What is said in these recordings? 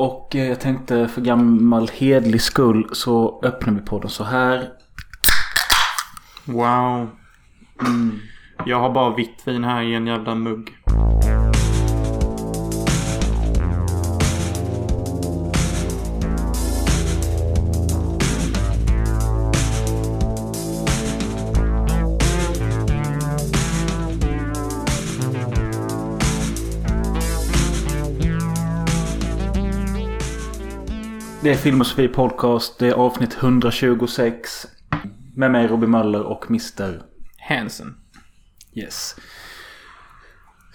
Och eh, jag tänkte för gammal hedlig skull så öppnar vi podden så här. Wow. Jag har bara vitt vin här i en jävla mugg. Det är Filmosofi Podcast. Det är avsnitt 126. Med mig Robin Möller och Mr. Hansen. Yes.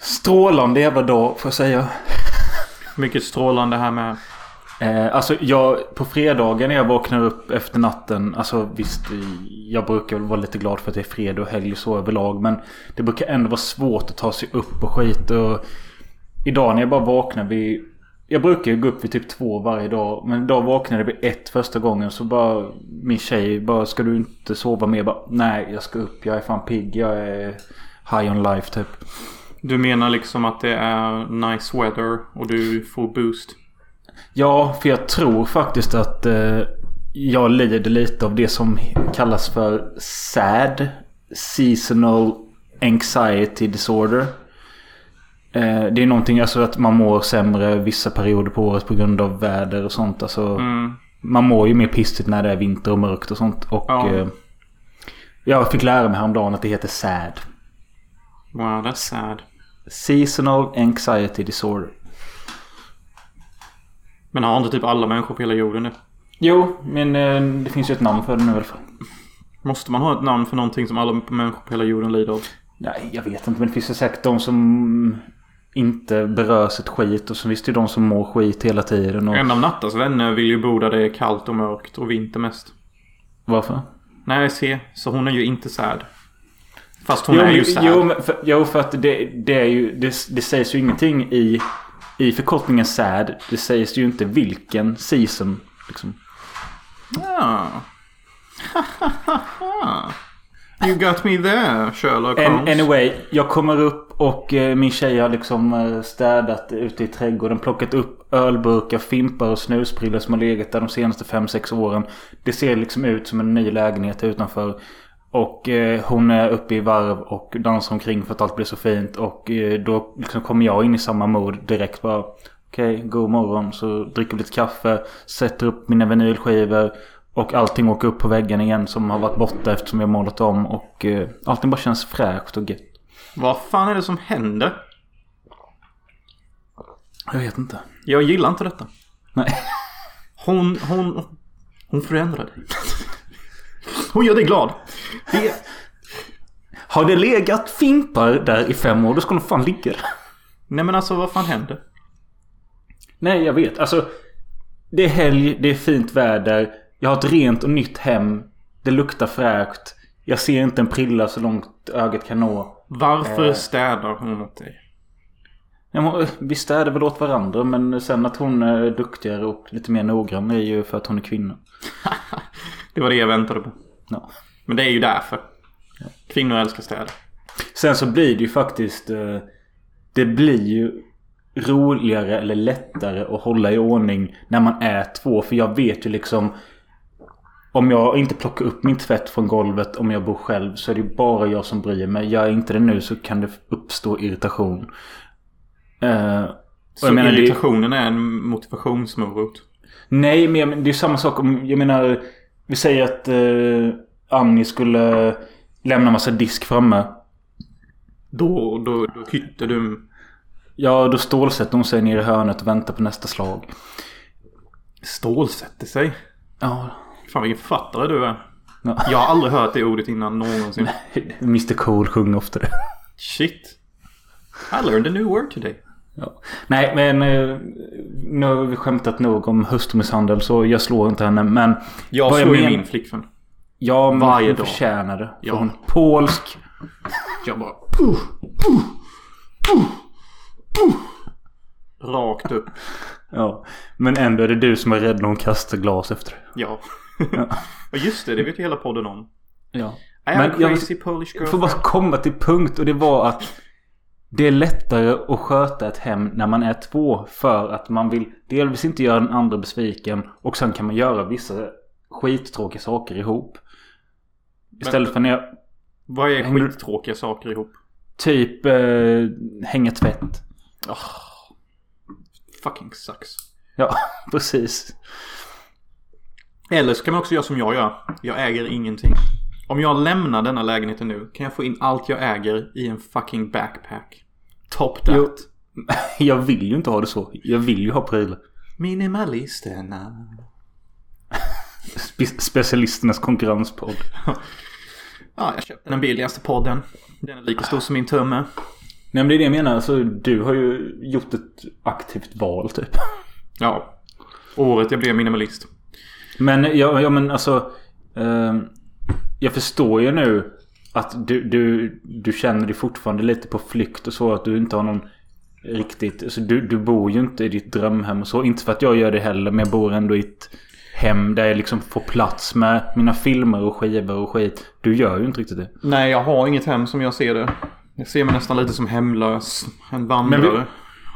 Strålande jävla dag får jag säga. Mycket strålande här med. Eh, alltså jag, på fredagen när jag vaknar upp efter natten. Alltså visst, jag brukar väl vara lite glad för att det är fredag och helg så överlag. Men det brukar ändå vara svårt att ta sig upp och skit. Och idag när jag bara vaknar vid... Jag brukar ju gå upp vid typ två varje dag. Men idag vaknade jag vid ett första gången. Så bara min tjej bara ska du inte sova mer? Bara, Nej jag ska upp. Jag är fan pigg. Jag är high on life typ. Du menar liksom att det är nice weather och du får boost? Ja, för jag tror faktiskt att eh, jag lider lite av det som kallas för SAD. Seasonal Anxiety Disorder. Eh, det är någonting, alltså att man mår sämre vissa perioder på året på grund av väder och sånt. Alltså, Mm. Man mår ju mer pissigt när det är vinter och mörkt och sånt. Och Ja. eh, jag fick lära mig häromdagen att det heter SAD. Wow, that's sad. Seasonal Anxiety Disorder. Men har inte typ alla människor på hela jorden det? Jo, men eh, det finns ju ett namn för det nu i alla fall. Måste man ha ett namn för någonting som alla människor på hela jorden lider av? Nej, jag vet inte. Men det finns ju säkert de som inte berörs ett skit. Och så finns det ju de som mår skit hela tiden. Och... En av Nattas vänner vill ju bo där det är kallt och mörkt och vinter mest. Varför? Nej, se. Så hon är ju inte sad. Fast hon jo, är ju sad. jo, för, jo, för att det, det är ju... Det, det sägs ju ingenting i, i förkortningen SAD. Det sägs ju inte vilken season. Liksom. Ja. you got me there, Sherlock Holmes. anyway, jag kommer upp och eh, min tjej har liksom eh, städat ute i trädgården. Plockat upp ölburkar, fimpar och snusprillor som har legat där de senaste 5-6 åren. Det ser liksom ut som en ny lägenhet utanför. Och eh, hon är uppe i varv och dansar omkring för att allt blir så fint. Och då liksom kommer jag in i samma mod direkt bara. Okej, god morgon. Så dricker vi lite kaffe. Sätter upp mina vinylskivor. Och allting åker upp på väggen igen som har varit borta eftersom jag målat om. Och eh, allting bara känns fräscht och gött. Vad fan är det som händer? Jag vet inte. Jag gillar inte detta. Nej. Hon, hon, hon förändrar dig. Hon gör dig glad. Det, Har det legat fimpar där i fem år då ska de fan ligga där. nej men alltså vad fan händer? Nej, jag vet. Alltså. Det är helg, det är fint väder. Jag har ett rent och nytt hem. Det luktar fräscht. Jag ser inte en prilla så långt ögat kan nå. Varför Eh. städar hon åt dig? Jag må, vi städar väl åt varandra men sen att hon är duktigare och lite mer noggrann är ju för att hon är kvinna. Det var det jag väntade på. Ja. Men det är ju därför. Kvinnor älskar städa. Sen så blir det ju faktiskt... eh, Det blir ju roligare eller lättare att hålla i ordning när man är två. För jag vet ju liksom... Om jag inte plockar upp min tvätt från golvet om jag bor själv så är det bara jag som bryr mig. Gör jag inte det nu så kan det uppstå irritation. Och Så menar, det- irritationen är en motivationsmorot. Nej, men jag men det är samma sak om... Jag menar... Vi säger att eh, Annie skulle lämna massa disk framme. Då, då, då hytter du. Ja, då stålsätter hon sig ner i hörnet och väntar på nästa slag. Stålsätter sig. Ja, Fan vilken författare du är. Ja. Jag har aldrig hört det ordet innan någonsin. Mr Cool sjunger ofta det. Shit. I learned a new word today. Ja. Nej, men eh, nu har vi skämtat nog om hustrumisshandel så jag slår inte henne. Men Jag jag slår ju men- min flickvän. ja, men Varje hon dag. förtjänar det. Ja. hon polsk. Jag bara... Rakt upp. Ja. Men ändå är det du som är rädd när hon kastar glas efter dig. Ja. Ja just det, det vet ju hela podden om. Ja. I am Men a jag- crazy Polish girl. Jag får bara komma till punkt och det var att Det är lättare att sköta ett hem när man är två. För att man vill delvis inte göra den andra besviken. Och sen kan man göra vissa skittråkiga saker ihop. Istället för när jag Vad är Hänger skittråkiga saker ihop? typ eh, hänger tvätt. Fucking sucks. Ja, precis. Eller så kan man också göra som jag gör. Jag äger ingenting. Om jag lämnar denna lägenheten nu kan jag få in allt jag äger i en fucking backpack. Top that. Jo. Jag vill ju inte ha det så. Jag vill ju ha prylar. Minimalisterna. Spe- specialisternas konkurrenspodd. Ja, jag köpte den billigaste podden. Den är lika stor som min tumme. Nej men det är det jag menar. Alltså, du har ju gjort ett aktivt val typ. Ja. Året jag blev minimalist. Men ja, ja men alltså. ehm, jag förstår ju nu att du, du, du känner dig fortfarande lite på flykt och så. Att du inte har någon riktigt. Alltså, du, du bor ju inte i ditt drömhem och så. Inte för att jag gör det heller. Men jag bor ändå i ett hem där jag liksom får plats med mina filmer och skivor och skit. Du gör ju inte riktigt det. Nej, jag har inget hem som jag ser det. Jag ser mig nästan lite som hemlös. En vandrare. Men vi-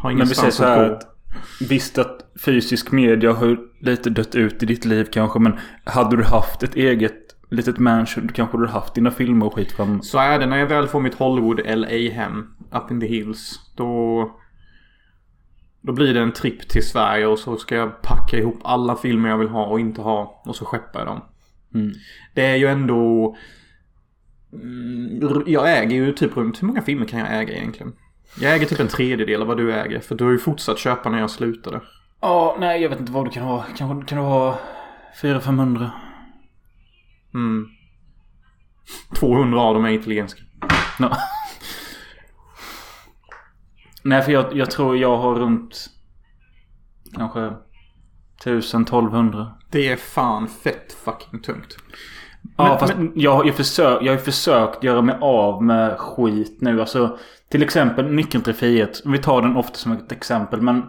har Men vi säger ingenstans så här att Visst att fysisk media har lite dött ut i ditt liv kanske. Men hade du haft ett eget litet mansion. Kanske du hade haft dina filmer och skit fram. Så är det när jag väl får mitt Hollywood LA-hem. Up in the hills. Då... Då blir det en tripp till Sverige och så ska jag packa ihop alla filmer jag vill ha och inte ha. Och så skeppar jag dem. Mm. Det är ju ändå... Mm, Jag äger ju typ runt... Hur många filmer kan jag äga egentligen? Jag äger typ en tredjedel av vad du äger. För du har ju fortsatt köpa när jag slutade. Ja, nej jag vet inte vad du kan ha. Kanske kan du ha 400-500. Mm. 200 av dem är italienska. Ja. Nej för jag, jag tror jag har runt kanske 1000-1200. Det är fan fett fucking tungt. Ja Men- fast jag, jag, försök, jag har försökt göra mig av med skit nu. Alltså till exempel Nyckeln till frihet. Vi tar den ofta som ett exempel. Men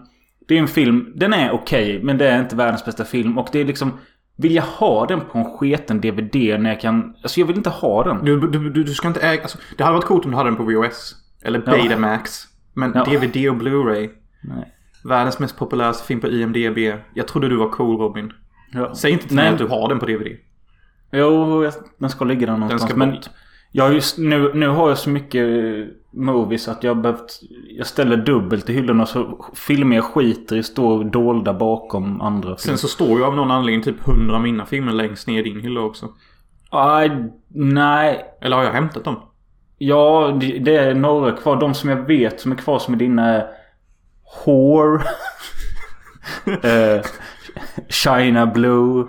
det är en film. Den är okej. men det är inte världens bästa film. Och det är liksom. Vill jag ha den på en sketen DVD när jag kan... Alltså jag vill inte ha den. Du, du, du, du ska inte äga... Alltså, det hade varit coolt om du hade den på VHS. Eller Ja. Betamax. Men Ja. DVD och Blu-ray. Nej. Världens mest populära film på IMDB. Jag trodde du var cool Robin. Ja. Säg inte till Nej. mig att du har den på DVD. Jo, den ska ligga där Den någonstans. ska men jag har just, nu, nu har jag så mycket eh, movies att jag behövt... Jag ställer dubbelt i hyllorna så filmer jag skiter i står dolda bakom andra. Sen så står ju av någon anledning typ 100 av mina filmer längst ner i din hylla också. Aj, nej. Eller har jag hämtat dem? Ja, det, det är några kvar. De som jag vet som är kvar som är dina är... Whore. eh, China Blue.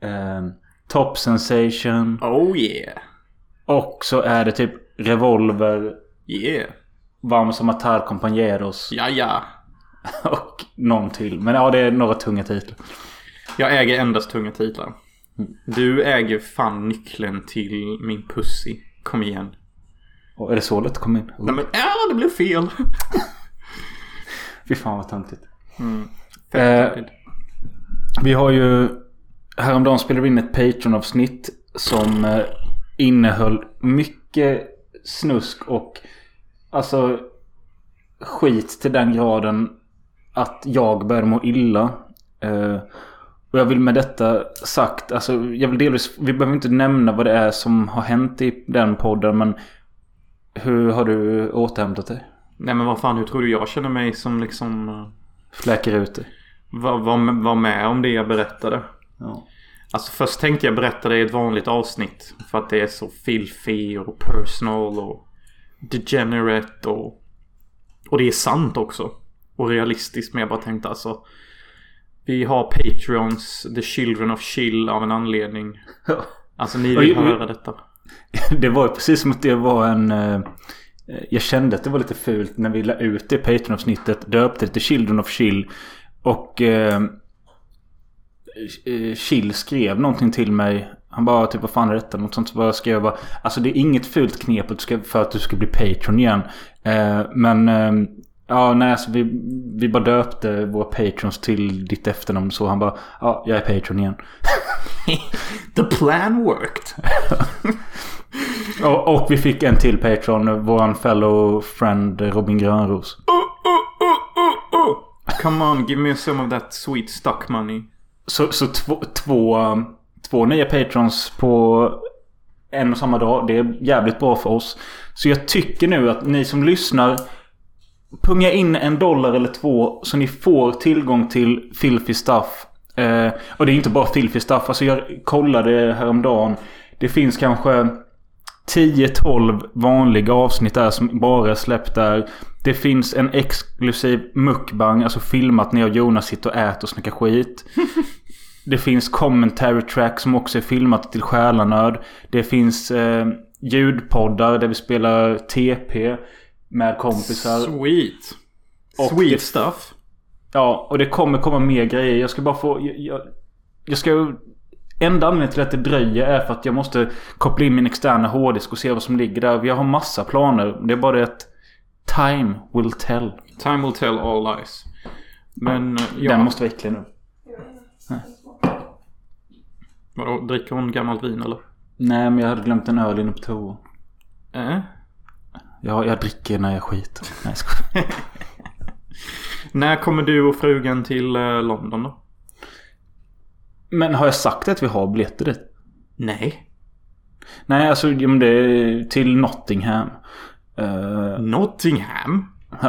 Eh, Top Sensation. Oh yeah. Och så är det typ Revolver. Yeah. Varm som Atar Compañeros. Ja, ja. Och någon till. Men ja, det är några tunga titlar. Jag äger endast tunga titlar. Du äger fan nyckeln till min pussy. Kom igen. Och är det så lätt att komma in? Nej men, ja det blev fel. Fy fan vad töntigt. Fett Eh, Vi har ju... Häromdagen spelade vi in ett Patreon-avsnitt som eh, innehöll mycket snusk och alltså skit till den graden att jag började må illa. Eh, och jag vill med detta sagt, alltså jag vill delvis, vi behöver inte nämna vad det är som har hänt i den podden men hur har du återhämtat dig? Nej men vad fan, hur tror du jag känner mig som liksom eh, Fläker ut dig? var, var, var med om det jag berättade? Ja. Alltså först tänkte jag berätta det i ett vanligt avsnitt. För att det är så filthy och personal och degenerate och... Och det är sant också. Och realistiskt. Men jag bara tänkte alltså. Vi har Patreons, The Children of Chill av en anledning. Alltså ni vill höra detta. Det var ju precis som att det var en... eh, Jag kände att det var lite fult när vi la ut det Patreon-avsnittet. Döpte det till Children of Chill. Och... Eh, eh, Chill skrev någonting till mig. Han bara typ vad fan är detta? Något sånt. Så bara skrev jag bara. Alltså det är inget fult knep för att du ska bli Patreon igen. Eh, men... Eh, Ja, nej alltså vi, vi bara döpte våra patrons till ditt efternamn så han bara ja, jag är patron igen. The plan worked. och, och, vi fick en till patron, våran fellow friend Robin Grönros. Oh, oh, oh. Come on, give me some of that sweet stock money. Så, så två, två, um, två nya patrons på en och samma dag. Det är jävligt bra för oss. Så jag tycker nu att ni som lyssnar Punga in en dollar eller två så ni får tillgång till Filthy Stuff. Eh, och det är inte bara Filthy Stuff. Alltså jag kollade häromdagen. Det finns kanske 10-12 vanliga avsnitt där som bara är släppt där. Det finns en exklusiv mukbang, alltså filmat när jag och Jonas sitter och äter och snackar skit. Det finns commentary track som också är filmat till själanöd. Det finns eh, ljudpoddar där vi spelar TP med kompisar. Sweet. Och Sweet det, stuff. Ja, och det kommer komma mer grejer. Jag ska bara få... Jag, jag, jag ska... Enda anledningen till att det dröjer är för att jag måste koppla in min externa hårddisk och se vad som ligger där. Vi har massa planer. Det är bara det att Time will tell. Time will tell all lies. Men ja. Den måste vara äcklig nu. Vadå, dricker hon gammalt vin eller? Nej, men jag hade glömt en öl inne på toa. Äh? Ja, jag dricker när jag skiter. Nej, jag när kommer du och frugan till eh, London då? Men har jag sagt att vi har biljetter dit? Nej. Nej, alltså det är till Nottingham. Uh... Nottingham?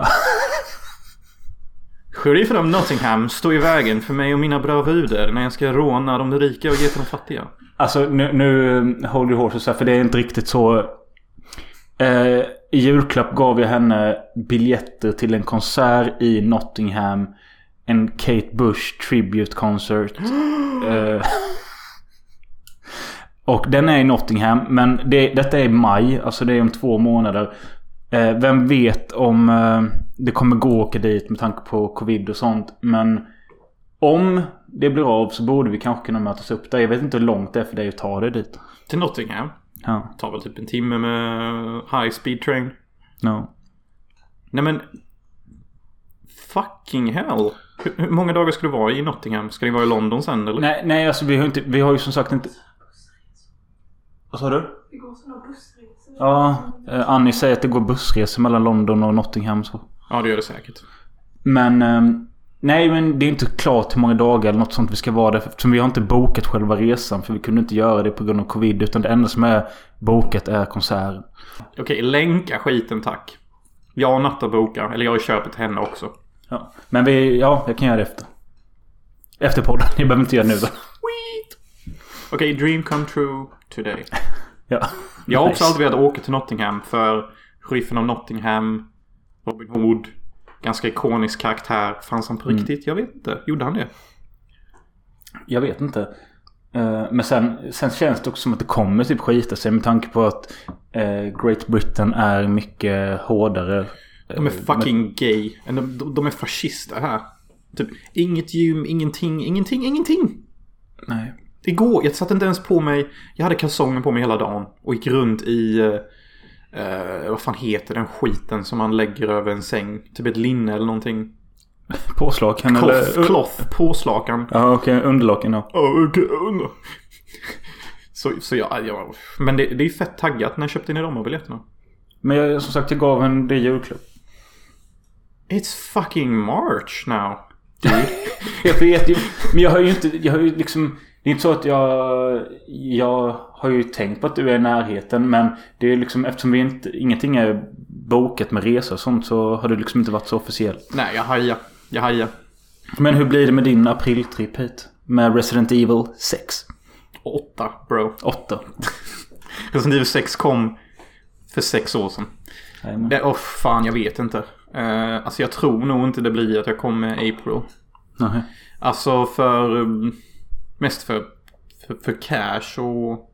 Sheriffen av Nottingham står i vägen för mig och mina bravuder när jag ska råna de rika och ge till de fattiga. Alltså nu, nu håller du hårt så här, för det är inte riktigt så. Eh, I julklapp gav jag henne biljetter till en konsert i Nottingham. En Kate Bush Tribute Concert. eh, och den är i Nottingham. Men det, detta är i maj. Alltså det är om två månader. Eh, vem vet om eh, det kommer gå att åka dit med tanke på covid och sånt. Men om det blir av så borde vi kanske kunna mötas upp där. Jag vet inte hur långt det är för dig att ta dig dit. Till Nottingham? Ja. Tar väl typ en timme med high speed train. No. Nej men... Fucking hell. Hur, hur många dagar ska du vara i Nottingham? Ska ni vara i London sen eller? Nej, nej alltså vi har, inte, vi har ju som sagt inte... Vad sa du? Det går sådana bussresor. Ja, eh, Annie säger att det går bussresor mellan London och Nottingham så. Ja, det gör det säkert. Men... Eh, nej, men det är inte klart hur många dagar eller något sånt vi ska vara där. Eftersom vi har inte bokat själva resan. För vi kunde inte göra det på grund av covid. Utan det enda som är bokat är konserten. Okej, länka skiten tack. Jag och Natta bokar. Eller jag har köpet till henne också. Ja, men vi... Ja, jag kan göra det efter. Efter podden. Jag behöver inte göra det nu. Sweet! Okej, dream come true today. Ja. Jag har också alltid velat åka till Nottingham för sheriffen av Nottingham, Robin Hood, ganska ikonisk karaktär. Fanns han på Mm. riktigt? Jag vet inte. Gjorde han det? Jag vet inte. Eh, Men sen, sen känns det också som att det kommer typ skita sig med tanke på att eh, Great Britain är mycket hårdare. De är fucking gay. De, de, de är fascister här. Typ inget gym, ingenting, ingenting, ingenting. Nej. Igår, jag satte inte ens på mig, jag hade kalsonger på mig hela dagen och gick runt i, eh, eh, vad fan heter den skiten som man lägger över en säng? Typ ett linne eller någonting. Påslakan eller? Cloth, cloth påslakan. Ja okej, underlaken då. Oh, okay. Så, så ja, ja, men det, det är fett taggat. När köpte ni de här biljetterna? Men jag, som sagt jag gav en det julklapp. It's fucking March now. Dude. Jag vet ju. Men jag har ju inte, jag har ju liksom. Det är inte så att jag, jag har ju tänkt på att du är i närheten. Men det är liksom eftersom vi inte, ingenting är bokat med resor och sånt så har det liksom inte varit så officiellt. Nej, jag hajar. Jag hajar. Men hur blir det med din apriltripp hit? Med Resident Evil 6? Åtta, bro. 8? Resident Evil 6 kom för sex år sedan. Jajamän. Det, oh, fan, jag vet inte. Uh, alltså jag tror nog inte det blir att jag kommer med April. Nej. Alltså för... um, Mest för, för, för cash och...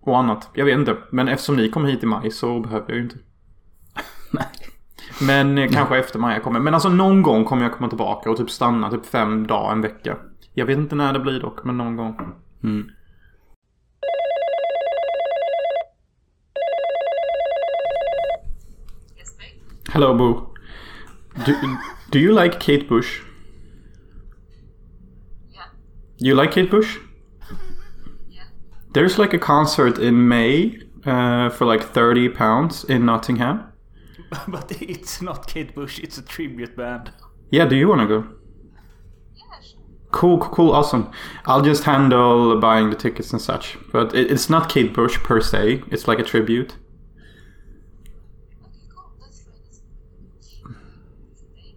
Och annat. Jag vet inte. Men eftersom ni kommer hit i maj så behöver jag ju inte. Nej. Men eh, kanske efter maj jag kommer. Men alltså någon gång kommer jag komma tillbaka och typ stanna typ fem dagar, en vecka. Jag vet inte när det blir dock, men någon gång. Mm. Hello, Boo. Do, do you like Kate Bush? Yeah. You like Kate Bush? Yeah. There's like a concert in May uh, for like 30 pounds in Nottingham. But it's not Kate Bush, it's a tribute band. Yeah, do you want to go? Yeah, sure. Cool, cool, cool, awesome. I'll just handle buying the tickets and such. But it, it's not Kate Bush per se, it's like a tribute. Okay, cool. Let's try this. It's a date.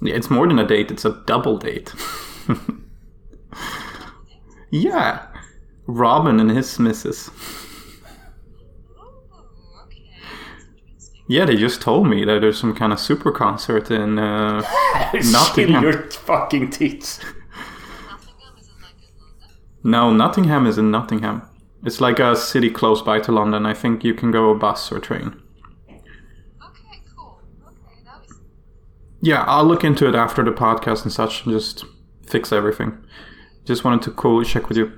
Yeah, it's more than a date, it's a double date. Double date. yeah. Robin and his missus. Ooh, okay. Yeah, they just told me that there's some kind of super concert in uh, Kill Nottingham. your fucking tits. Nottingham is it like in London? No, Nottingham is in Nottingham. It's like a city close by to London. I think you can go a bus or train. Okay, cool. Okay, that was Yeah, I'll look into it after the podcast and such and just fix everything. Just wanted to cool check with you.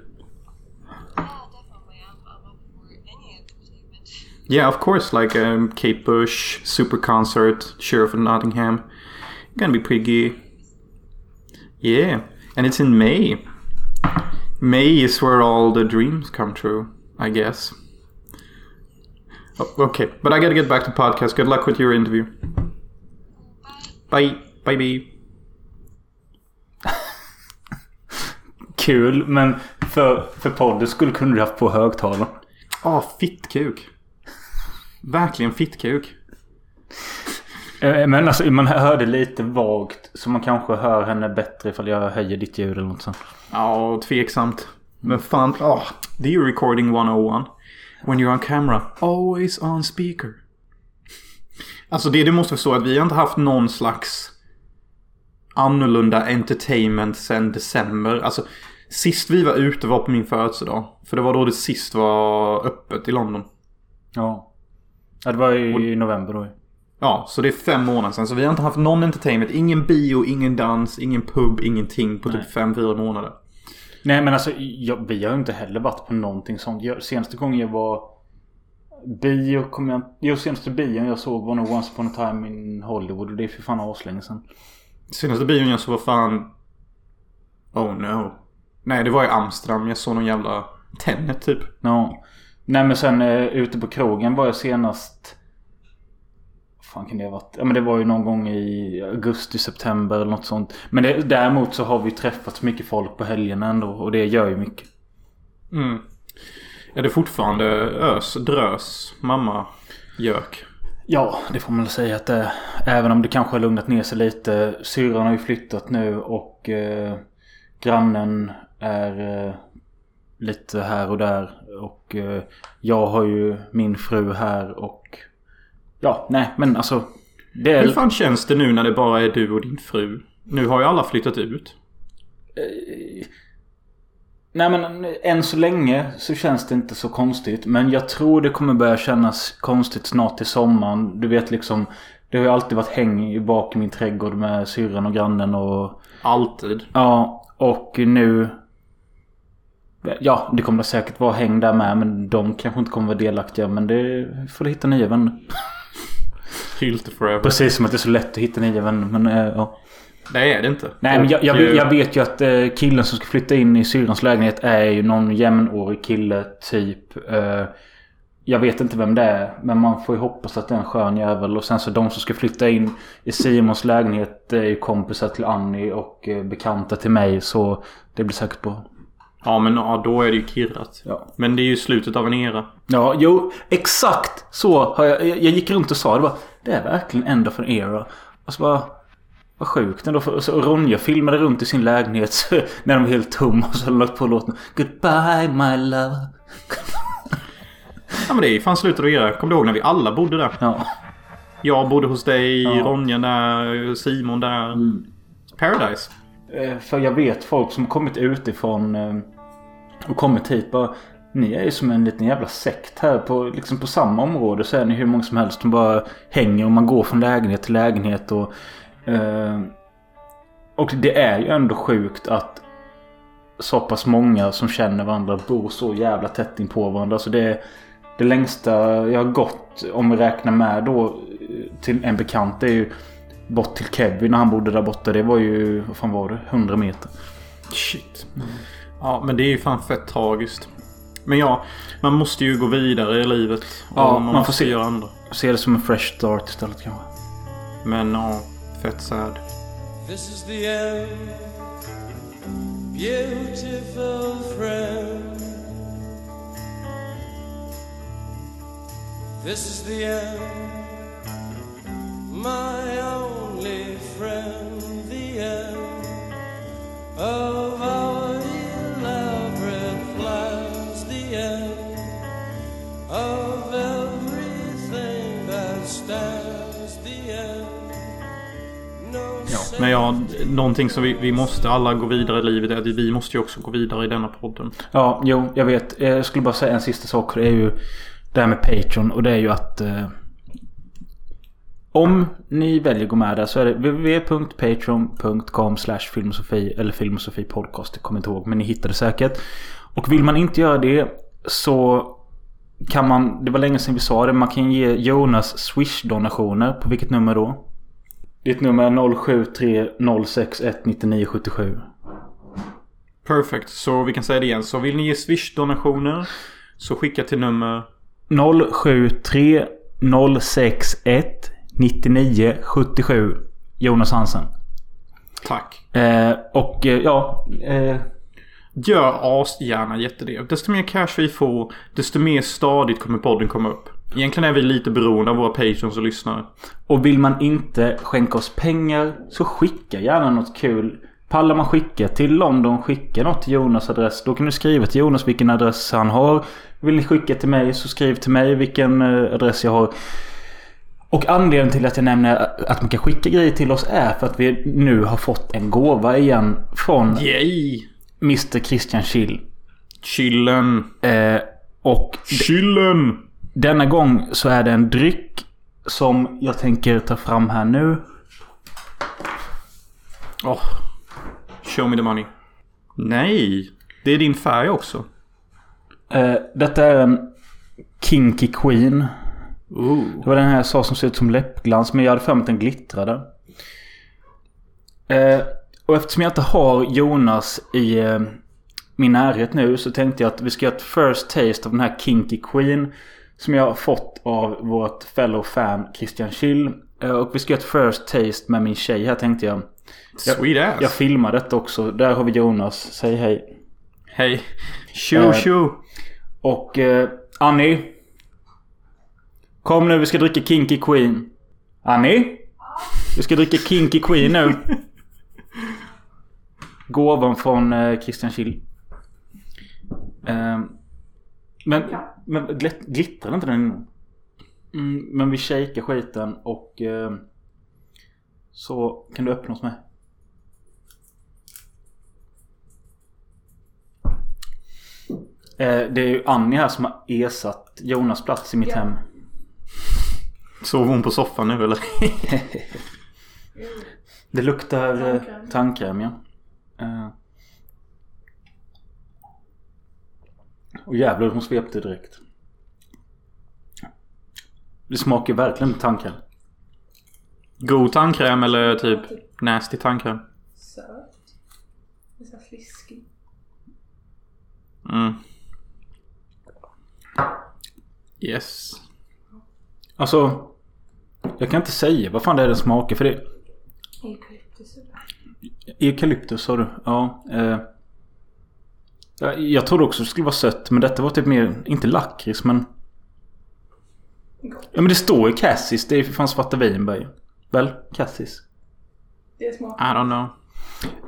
yeah, definitely. I'm, I'm for any entertainment. Yeah, of course, like um, Kate Bush, super concert, Sheriff of Nottingham. Gonna be pretty gay. Yeah, and it's in May. May is where all the dreams come true, I guess. Oh, okay, but I gotta get back to podcast. Good luck with your interview. Bye. Bye. Bye, Kul, men för, för podden skulle kunde du haft på högtalaren. Åh, fittkuk. Verkligen fittkuk. Eh, Men alltså man hörde lite vagt. Så man kanske hör henne bättre ifall jag höjer ditt ljud eller något sånt. Ja, tveksamt. Men fan, åh, det är ju recording 101. When you're on camera, always on speaker. Alltså det du måste förstå är att vi har inte haft någon slags annorlunda entertainment sen december. Alltså sist vi var ute var på min födelsedag. För det var då det sist var öppet i London. Ja. Ja det var i november då. Ja, så det är fem månader sedan. Så vi har inte haft någon entertainment. Ingen bio, ingen dans, ingen pub, ingenting på Nej. typ fem, fyra månader. Nej men alltså jag, vi har ju inte heller varit på någonting sånt. Jag, senaste gången jag var bio kom jag Jo senaste bion jag såg var nog Once upon a time in Hollywood. Och det är för fan aslänge sedan. Senaste bion jag såg var fan... Oh no. Nej, det var i Amsterdam. Jag såg någon jävla Tenet typ. Ja. Nej men sen eh, ute på krogen var jag senast... Vad fan kan det ha varit? Ja men det var ju någon gång i augusti, september eller något sånt. Men det, däremot så har vi träffat så mycket folk på helgerna ändå. Och det gör ju mycket. Mm. Är det fortfarande ös, drös, mamma, gök? Ja, det får man väl säga att det är. Även om det kanske har lugnat ner sig lite. Syrran har ju flyttat nu och eh, grannen är eh, lite här och där. Och eh, jag har ju min fru här och... Ja, nej men alltså. Det är... Hur fan känns det nu när det bara är du och din fru? Nu har ju alla flyttat ut. Nej men än så länge så känns det inte så konstigt. Men jag tror det kommer börja kännas konstigt snart till sommaren. Du vet liksom. Det har ju alltid varit häng bak i min trädgård med syrran och grannen och... Alltid. Ja, och nu... Ja, det kommer säkert vara häng där med. Men de kanske inte kommer vara delaktiga. Men det får du hitta nya vänner. Hylte forever. Precis som att det är så lätt att hitta nya vänner. Men äh, ja. Det är det inte. Nej men jag, jag, vet- eh, jag vet ju att eh, killen som ska flytta in i syrrans lägenhet är ju någon jämnårig kille typ. Eh, jag vet inte vem det är. Men man får ju hoppas att det är en skön jävel. Och sen så de som ska flytta in i Simons lägenhet är ju kompisar till Annie och eh, bekanta till mig. Så det blir säkert bra. Ja men ja, då är det ju kirrat. Ja. Men det är ju slutet av en era. Ja, jo, exakt så har jag. Jag, jag gick runt och sa det bara. Det är verkligen end of an era. Och så bara. Vad sjukt ändå. För, så Ronja filmade runt i sin lägenhet så, när de var helt tom och så hade de lagt på låten Goodbye my love. Ja men det är ju fan slutet av era. Kommer du ihåg när vi alla bodde där? Ja. Jag bodde hos dig, Ja. Ronja där, Simon där. Mm. Paradise. Eh, För jag vet folk som kommit utifrån eh, och kommit hit bara. Ni är ju som en liten jävla sekt här. På, liksom på samma område så är ni hur många som helst som bara hänger och man går från lägenhet till lägenhet. Och, eh, och det är ju ändå sjukt att så pass många som känner varandra bor så jävla tätt in på varandra. Så det är, Det längsta jag har gått, om vi räknar med då eh, till en bekant, det är ju bort till Kevin när han bodde där borta. Det var ju, vad fan var det? 100 meter. Shit. Ja, men det är ju fan fett tragiskt. Men ja, man måste ju gå vidare i livet. Och Ja, man, man får se. göra andra. Se det som en fresh start istället kanske. Men ja, fett sad. This is the end, beautiful friend. This is the end, my only friend. The end of our Men ja, någonting som vi, vi måste alla gå vidare i livet är att vi måste ju också gå vidare i denna podden. Ja, jo, jag vet. Eh, jag skulle bara säga en sista sak. Det är ju det här med Patreon. Och det är ju att... Eh, om ni väljer att gå med där så är det www.patreon.com filmosofi eller filmosofi podcast. Jag kommer inte ihåg men ni hittar det säkert. Och vill man inte göra det så kan man... Det var länge sedan vi sa det. Man kan ge Jonas Swish-donationer. På vilket nummer då? Ditt nummer är 073 061 9977. Perfect. Så vi kan säga det igen. Så vill ni ge Swish-donationer så skicka till nummer 073 061 99 77 Jonas Hansen. tack. Eh, och eh, ja. Eh, Gör asgärna jättedel. Desto mer cash vi får, desto mer stadigt kommer podden komma upp. Egentligen är vi lite beroende av våra patrons och lyssnare. och vill man inte skänka oss pengar så skicka gärna något kul. Pallar man skicka till London, skicka något till Jonas adress. Då kan du skriva till Jonas vilken adress han har. Vill ni skicka till mig så skriv till mig vilken eh, adress jag har. Och anledningen till att jag nämner att man kan skicka grejer till oss är för att vi nu har fått en gåva igen från Yay! Mr Christian Chill. Chillen. Eh, och Chillen! Denna gång så är det en dryck som jag tänker ta fram här nu. Oh. Show me the money. Nej! Det är din färg också. Eh, detta är en Kinky Queen. Ooh. Det var den här jag sa som ser ut som läppglans men jag hade för mig att den glittrade. Eh, och eftersom jag inte har Jonas i eh, min närhet nu så tänkte jag att vi ska göra ett first taste av den här Kinky Queen. Som jag har fått av vårt fellow fan Christian Schill. Eh, och vi ska göra ett first taste med min tjej här tänkte jag. Sweet ass. Jag filmar detta också. Där har vi Jonas. Säg hej. Hej. Tjo Eh, tjo. Och eh, Annie. Kom nu, vi ska dricka Kinky Queen. Annie? Vi ska dricka Kinky Queen nu. Gåvan från eh, Christian Schill. Eh, men men glit- glittrar inte den mm, Men vi shakar skiten och eh, så kan du öppna hos mig. Eh, det är ju Annie här som har ersatt Jonas plats i mitt Ja. hem. Sover hon på soffan nu eller? Det luktar eh, Tandkräm. tandkräm ja. Eh. Och jävlar hon svepte direkt. Det smakar verkligen tandkräm. God tandkräm eller typ nasty tandkräm? Söt. Fliskig. Mm. Yes. Alltså. Jag kan inte säga vad fan det är den smakar för det. Eukalyptus. Eukalyptus sa du? Ja. Eh. Ja, Jag trodde också det skulle vara sött men detta var typ mer, inte lakrits men... Ja men det står ju Cassis. Det är ju för fan svarta vinbär Väl? Cassis. Det smakar. I don't know.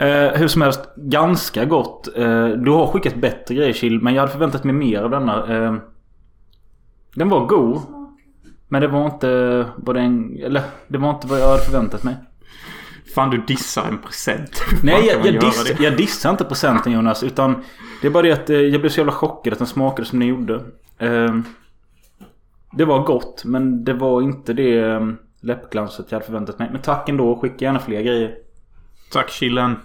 Eh, hur som helst, ganska gott. Eh, du har skickat bättre grejer Chill, men jag hade förväntat mig mer av denna. Eh, den var god. Men det var inte vad den... Eller det var inte vad jag hade förväntat mig. Fan du dissar en present. Nej, jag, jag, diss, jag dissar inte presenten Jonas. Utan det är bara det att eh, jag blev så jävla chockad att den smakade som den gjorde. Eh, det var gott, men det var inte det eh, läppglanset jag hade förväntat mig. Men tack ändå. Skicka gärna fler grejer. Tack chillen.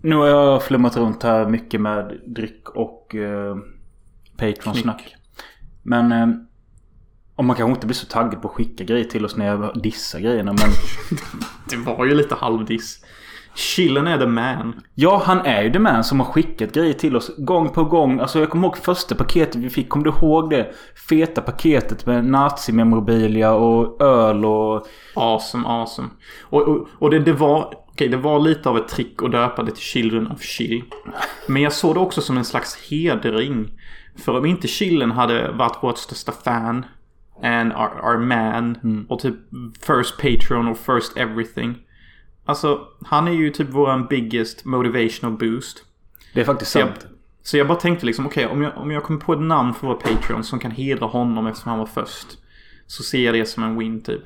Nu har jag flummat runt här mycket med dryck och eh, Patreon-snack. Men... Och man kanske inte blir så taggad på att skicka grejer till oss när jag dissar grejerna men... Det var ju lite halvdiss. Chillen är the man. Ja, han är ju the man som har skickat grejer till oss gång på gång. Alltså jag kommer ihåg första paketet vi fick. Kommer du ihåg det? Feta paketet med nazimemorabilia och öl och... Awesome, awesome. Och, och, och det, det var... Okej, det var lite av ett trick att döpa det till Children of Chill. Men jag såg det också som en slags hedring. För om inte Chillen hade varit vårt största fan and our, our man och typ first patron och first everything. Alltså, han är ju typ våran biggest motivational boost. Det är faktiskt Så jag, sant. så jag bara tänkte liksom, okej om, jag, om jag kommer på ett namn för vår Patreon som kan hedra honom eftersom han var först. Så ser jag det som en win typ.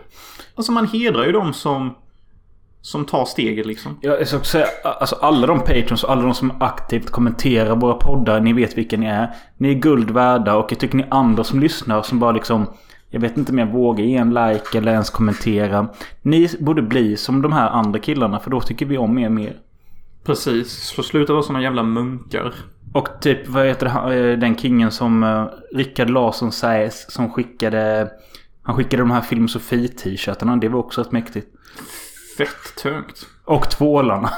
Alltså man hedrar ju dem som, som tar steget liksom. Jag ska också säga, alltså alla de patrons och alla de som aktivt kommenterar våra poddar. Ni vet vilka ni är. Ni är guld värda och jag tycker ni andra som lyssnar som bara liksom... Jag vet inte om jag vågar ge en like eller ens kommentera. Ni borde bli som de här andra killarna för då tycker vi om er mer. Precis, så sluta vara såna jävla munkar. Och typ vad heter eh, den kingen som uh, Rickard Larsson sägs som skickade... Han skickade de här Film Sofie t-shirtarna. Det var också rätt mäktigt. Fett tungt. Och tvålarna.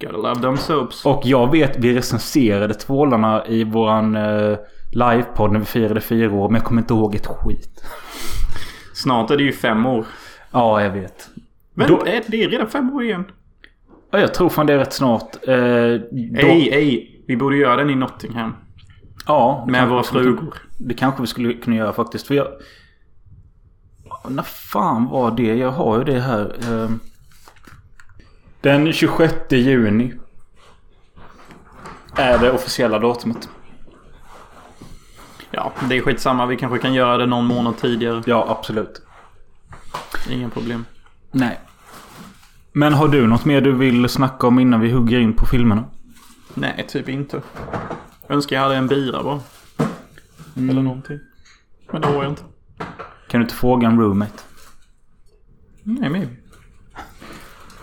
Gotta love them soaps. Och jag vet vi recenserade tvålarna i våran uh, livepodd när vi firade fyra år. Men jag kommer inte ihåg ett skit. Snart är det ju fem år. Ja, jag vet. Men Då- är det är redan fem år igen. Ja, jag tror fan det är rätt snart. Uh, Ej, ej. Vi borde göra den i Nottingham. Ja. Med våra frugor. Det kanske vi skulle kunna göra faktiskt. För jag... När fan var det? Jag har ju det här. eh, Den 26 juni. Är det officiella datumet. Ja, det är skitsamma. Vi kanske kan göra det någon månad tidigare. Ja, absolut. Inga problem. Nej. Men har du något mer du vill snacka om innan vi hugger in på filmerna? Nej, typ inte. Önskar jag hade en bira bara. Eller någonting. Men det har jag inte. Kan du inte fråga en roommate? Nej, maybe.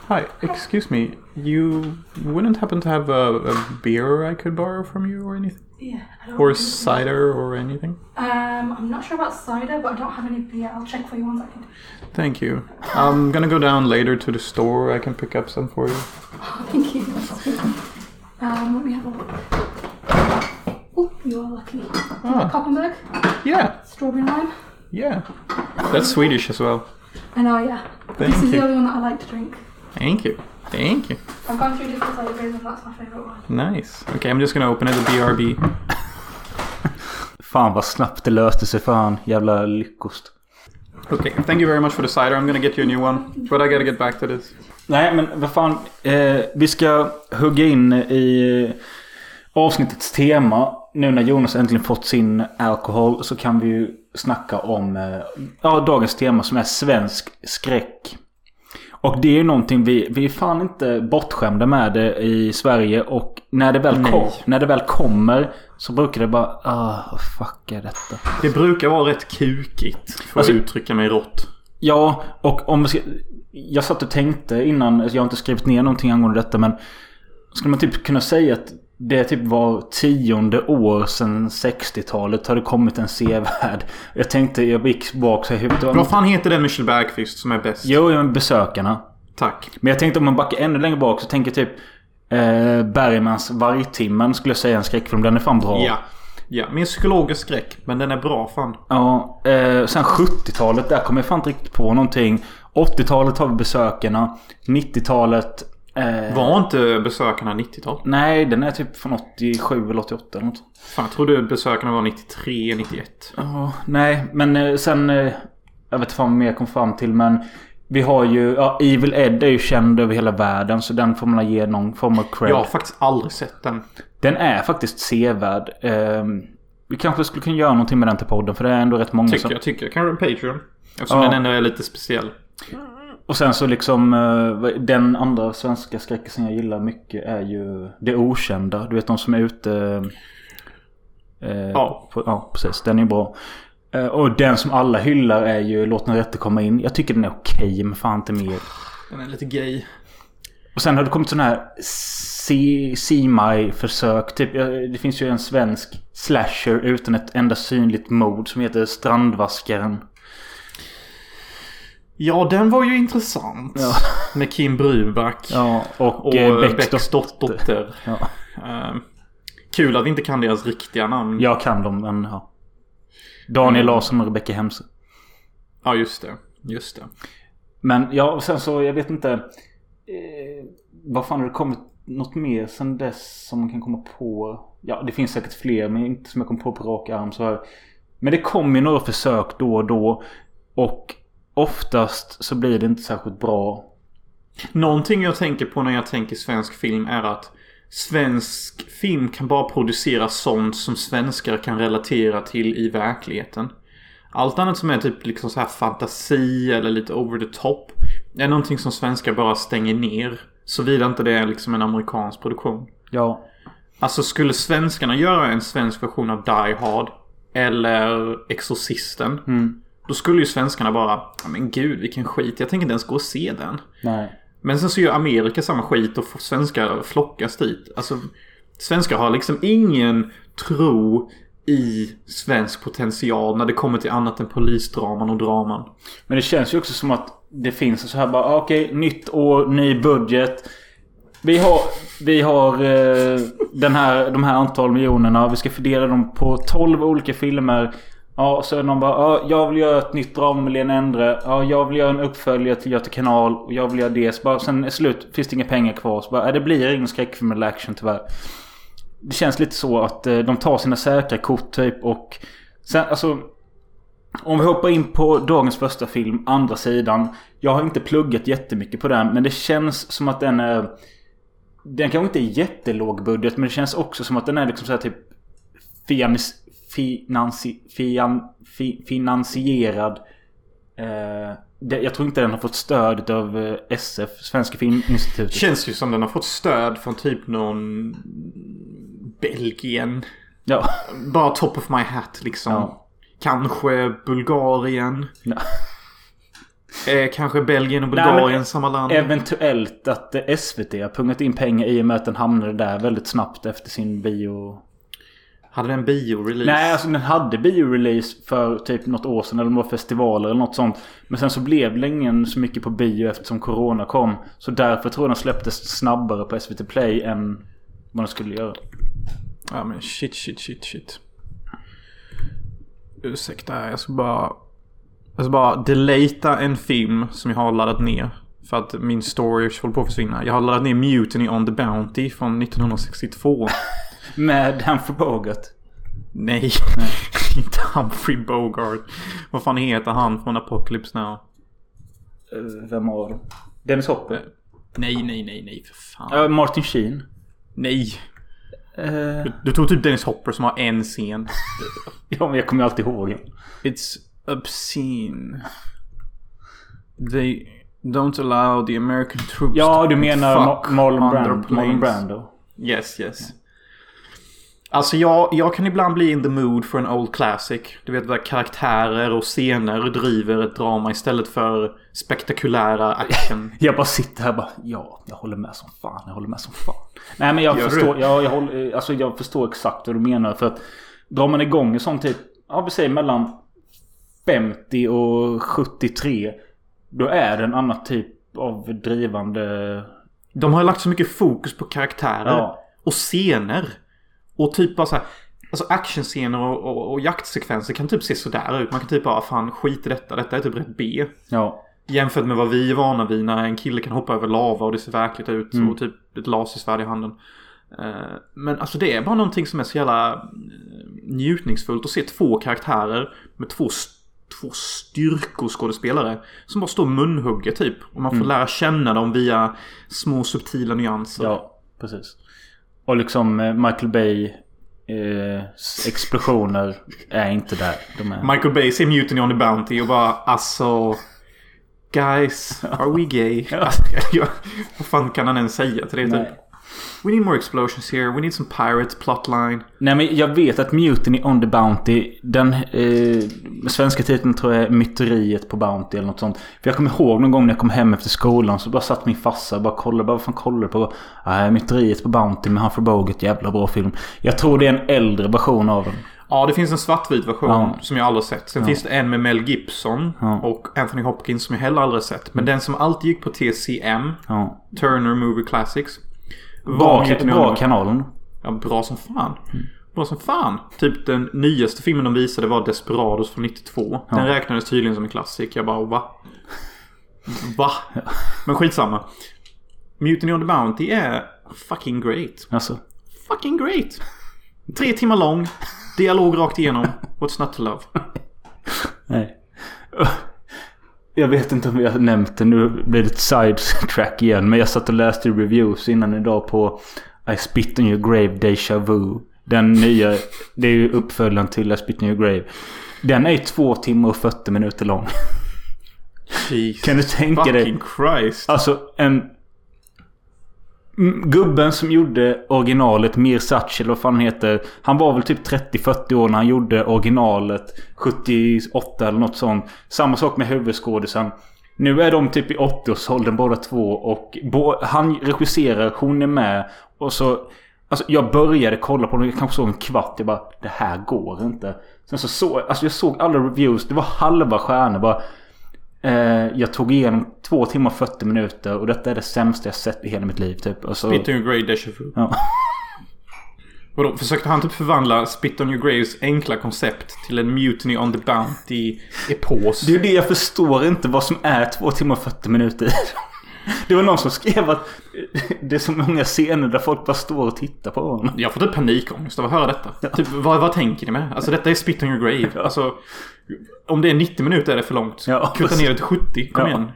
Hi, excuse me. You wouldn't happen to have a, a beer I could borrow from you or anything? Yeah. I don't Or really- cider or anything? Um, I'm not sure about cider, but I don't have any beer. I'll check for you one second. Thank you. I'm gonna go down later to the store. I can pick up some for you. Thank you. Um, let me have a look. Oh, you are lucky. Ah, Coppenberg, yeah, strawberry lime. yeah. That's Swedish as well. I know, yeah. Thank this is the you. only one that I like to drink. Thank you. Thank you. I've gone through different and that's my favourite one. Nice. Okay, I'm just gonna open it. The BRB. Fan vad snabbt det löste sig för han. Jävla lyckost. Okay, thank you very much for the cider. I'm gonna get you a new one. But I gotta get back to this. Nej men vad fan. Eh, vi ska hugga in i avsnittets tema. Nu när Jonas äntligen fått sin alkohol så kan vi ju snacka om eh, ja, dagens tema som är svensk skräck. Och det är ju någonting vi, vi är fan inte bortskämda med det i Sverige. Och när det väl, kom, när det väl kommer så brukar det bara... Ah, vad fuck är detta? Det brukar vara rätt kukigt. För Alltså- att uttrycka mig rått. Ja, och om vi ska... Jag satt och tänkte innan, alltså jag har inte skrivit ner någonting angående detta men... Skulle man typ kunna säga att det typ var tionde år sedan 60-talet har det kommit en sevärd. Jag tänkte, jag gick bak så huvudet. Vad fan heter den Michel Bergqvist som är bäst? Jo, men besökarna. Tack. Men jag tänkte om man backar ännu längre bak så tänker jag typ... Eh, Bergmans Vargtimmen skulle jag säga är en skräckfilm. Den är fan bra. Ja. Ja, min psykologisk skräck. Men den är bra fan. Ja, eh, sen 70-talet, där kommer jag fan inte riktigt på någonting. 80-talet har vi besökarna. 90-talet... Eh, Var inte besökarna 90-tal? Nej, den är typ från 87 eller 88 eller något. Fan, jag trodde besökarna var 93, 91. Ja, nej, men eh, sen... Eh, jag vet inte vad mer kom fram till, men... Vi har ju... Ja, Evil Ed är ju känd över hela världen, så den får man ge någon form av cred. Jag har faktiskt aldrig sett den. Den är faktiskt sevärd. Eh, vi kanske skulle kunna göra någonting med den till podden, för det är ändå rätt många Tycker som... jag. Tycker jag. Kan en Patreon. Eftersom Ja. den ändå är lite speciell. Och sen så liksom eh, den andra svenska skräckisen jag gillar mycket är ju Det Okända. Du vet de som är ute... Eh, Ja. På, ja, precis. Den är bra. Eh, och den som alla hyllar är ju Låt den rätte komma in. Jag tycker den är okej men fan inte mer. Den är lite gay. Och sen har det kommit sådana här semi-försök. Typ, eh, det finns ju en svensk slasher utan ett enda synligt mord som heter Strandvaskaren. Ja, den var ju intressant. Ja. Med Kim Bruback. Ja, och, Och eh, Becks dotter. Ja. Eh, kul att vi inte kan deras riktiga namn. Jag kan dem, men ja. Daniel Mm. Larsson och Rebecca Hemse. ja, just det. Just det. Men ja, och sen så, jag vet inte. Eh, vad fan har det kommit något mer sen dess som man kan komma på? Ja, det finns säkert fler, men inte som jag kom på på rak arm så här. Men det kommer ju några försök då och då. Och oftast så blir det inte särskilt bra. Någonting jag tänker på när jag tänker svensk film är att svensk film kan bara producera sånt som svenskar kan relatera till i verkligheten. Allt annat som är typ liksom så här fantasi eller lite over the top är någonting som svenskar bara stänger ner. Såvida inte det är liksom en amerikansk produktion. Ja, Alltså skulle svenskarna göra en svensk version av Die Hard eller Exorcisten. Då skulle ju svenskarna bara, "Ja, men gud vilken skit, jag tänker inte ens gå och se den. nej. Men sen så gör Amerika samma skit och svenskar flockas dit. Alltså, svenskar har liksom ingen tro i svensk potential när det kommer till annat än polisdraman och draman. Men det känns ju också som att det finns så här bara, ah, okej, nytt år, ny budget. Vi har, vi har eh, den här, de här antal miljonerna. Vi ska fördela dem på 12 olika filmer. Ja, och så är det någon bara, ja, jag vill göra ett nytt drama med Lena Endre. Ja, jag vill göra en uppföljare till Göta kanal. Och jag vill göra det. Så bara, sen är slut, finns det inga pengar kvar. Så bara, äh, det blir ingen skräckfilm eller action tyvärr. Det känns lite så att eh, de tar sina säkra kort typ och... Sen, alltså... Om vi hoppar in på dagens första film, andra sidan. Jag har inte pluggat jättemycket på den, men det känns som att den är... Den kanske inte är jättelåg budget, men det känns också som att den är liksom så här typ... Fianis, finansi, fian, fi, finansierad. Eh, jag tror inte den har fått stöd av eh, SF, Svenska Filminstitutet. Känns ju som den har fått stöd från typ någon Belgien. Ja. Bara top of my hat liksom. Ja. Kanske Bulgarien. Ja. Eh, kanske Belgien och Nej, Bulgarien samma land. Eventuellt att eh, SVT har pungat in pengar i och med att den hamnade där väldigt snabbt efter sin bio... Hade den bio-release? Nej, alltså den hade bio-release för typ något år sedan. Eller det var festivaler eller något sånt. Men sen så blev det ingen så mycket på bio eftersom Corona kom. Så därför tror jag den släpptes snabbare på SVT Play än vad den skulle göra. Ja men shit, shit, shit, shit. Ursäkta, jag ska bara... Jag ska bara delata en film som jag har laddat ner. För att min storage håller på att försvinna. Jag har laddat ner Mutiny on the Bounty från 1962. Med Humphrey Bogart. Nej, inte Humphrey Bogart. Vad fan heter han från Apocalypse Now? Eh, Vem det? Dennis Hopper? Nej, nej, nej, nej för fan. Ja, Martin Sheen. Nej. Eh, Du tog typ Dennis Hopper som har en scen. ja, men jag kommer ju alltid ihåg den. It's obscene. They don't allow the American troops Ja, du menar Marlon, Brando, Marlon. Brando. Yes, yes. Alltså jag, jag kan ibland bli in the mood for an old classic. Du vet där karaktärer och scener driver ett drama istället för spektakulära action. Jag bara sitter här och bara ja, jag håller med som fan. Jag håller med som fan. Nej men jag Gör förstår, jag, jag, håller, alltså, jag förstår exakt vad du menar. För att drar man igång en sån typ, ja vi säger mellan 50 och 73. Då är det en annan typ av drivande... De har lagt så mycket fokus på karaktärer. Ja. Och scener. Och typ bara så här. Alltså actionscener och, och, och jaktsekvenser kan typ se sådär ut. Man kan typ bara fan skit i detta. Detta är typ rätt B. Ja. Jämfört med vad vi är vana vid när en kille kan hoppa över lava och det ser verkligt ut. Och typ ett lasersvärd i handen. Eh, Men alltså det är bara någonting som är så jävla eh, njutningsfullt att se två karaktärer med två, två styrkoskådespelare som bara står och munhugger typ. Och man får lära känna dem via små subtila nyanser. Ja, precis. Och liksom eh, Michael Bay eh, explosioner är inte där. Är... Michael Bay ser Mutiny on the Bounty och bara alltså... Guys, are we gay? Alltså, jag, vad fan kan han ens säga till det typ? We need more explosions here. We need some pirates plotline. Nej men jag vet att Mutiny on the Bounty. Den eh, svenska titeln tror jag är Myteriet på Bounty eller något sånt. För jag kommer ihåg någon gång när jag kom hem efter skolan så bara satt min farsa och bara kollade. Bara, vad fan kollar du på? Nej, Myteriet på Bounty med Humphrey Bogart. Jävla bra film. Jag tror det är en äldre version av den. Ja, det finns en svartvit version Ja. som jag aldrig sett. Sen finns det en med Mel Gibson Ja. och Anthony Hopkins som jag heller aldrig sett. Men den som alltid gick på TCM, Ja. Turner Movie Classics. Bra, bra kanalen. Ja, bra som fan. Bra som fan. Typ den nyaste filmen de visade var Desperados från 92. Den räknades tydligen som en klassik. Jag bara va? Va? Men skitsamma. Mutiny on the Bounty är fucking great. Alltså. Fucking great. Tre timmar lång. Dialog rakt igenom. What's not to love? Nej. Jag vet inte om har nämnt det. Nu blir det ett sidetrack igen. Men jag satt och läste reviews innan idag på I spit on your grave Deja Vu. Den nya. Det är ju uppföljaren till I spit on your grave. Den är två timmar och 40 minuter lång. Jesus Kan du tänka dig? Christ. Alltså en... Mm, gubben som gjorde originalet, Mir Sachi eller vad fan han heter. Han var väl typ 30-40 år när han gjorde originalet. 78 eller något sånt. Samma sak med huvudskådisen. Nu är de typ i 80-årsåldern båda två och bo, han regisserar, hon är med. Och så... Alltså jag började kolla på den, jag kanske såg en kvart. Jag bara, det här går inte. Sen så såg alltså jag såg alla reviews. Det var halva stjärnor bara. Eh, jag tog igenom två timmar och 40 minuter och detta är det sämsta jag sett i hela mitt liv typ. Och så, Spit on your grave Deja Vu. ja. Vadå, försökte han typ förvandla Spit on your graves enkla koncept till en Mutiny on the Bounty epos? Det är ju det jag förstår inte vad som är två timmar och 40 minuter. Det var någon som skrev att det är så många scener där folk bara står och tittar på honom. Jag får typ panikångest av att höra detta. Typ, vad, vad tänker ni med? Alltså detta är Spit on your grave. Alltså, om det är 90 minuter är det för långt. Ja, Kutta ner det till 70, kom Ja. igen.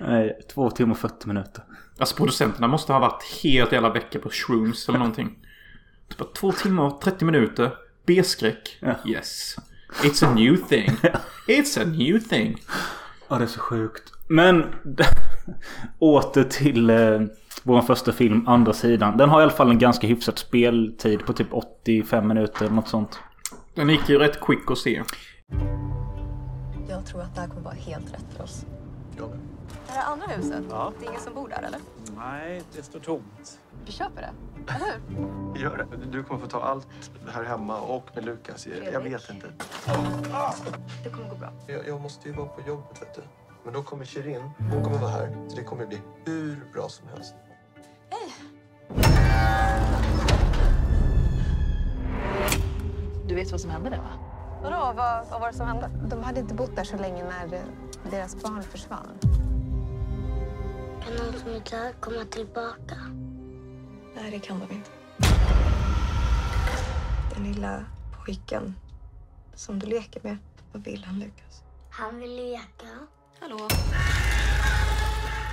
Nej, två timmar och 40 minuter. Alltså producenterna måste ha varit helt jävla vecka på shrooms eller någonting. Typ två timmar och 30 minuter. B-skräck. Ja. Yes. It's a new thing. It's a new thing. Ja, det är så sjukt. Men åter till eh, vår första film, Andra sidan. Den har i alla fall en ganska hyfsad speltid på typ 85 minuter eller något sånt. Den gick ju rätt quick att se. Jag tror att det här kommer vara helt rätt för oss. Jag med. Det här andra huset, det är ingen som bor där eller? Nej, det står tomt. Vi köper det, eller hur? Gör det. Du kommer få ta allt här hemma och med Lukas. Jag, jag vet inte. Det kommer gå bra. Jag, jag måste ju vara på jobbet, vet du. Men då kommer Shirin. Hon kommer vara här. Så det kommer bli hur bra som helst. Vet vad som hände där va? Vadå, vad, vad var det som hände? De hade inte bott där så länge när eh, deras barn försvann. Kan någon som är död komma tillbaka? Nej, det kan de inte. Den lilla pojken som du leker med, vad vill han Lukas? Han vill leka. Hallå?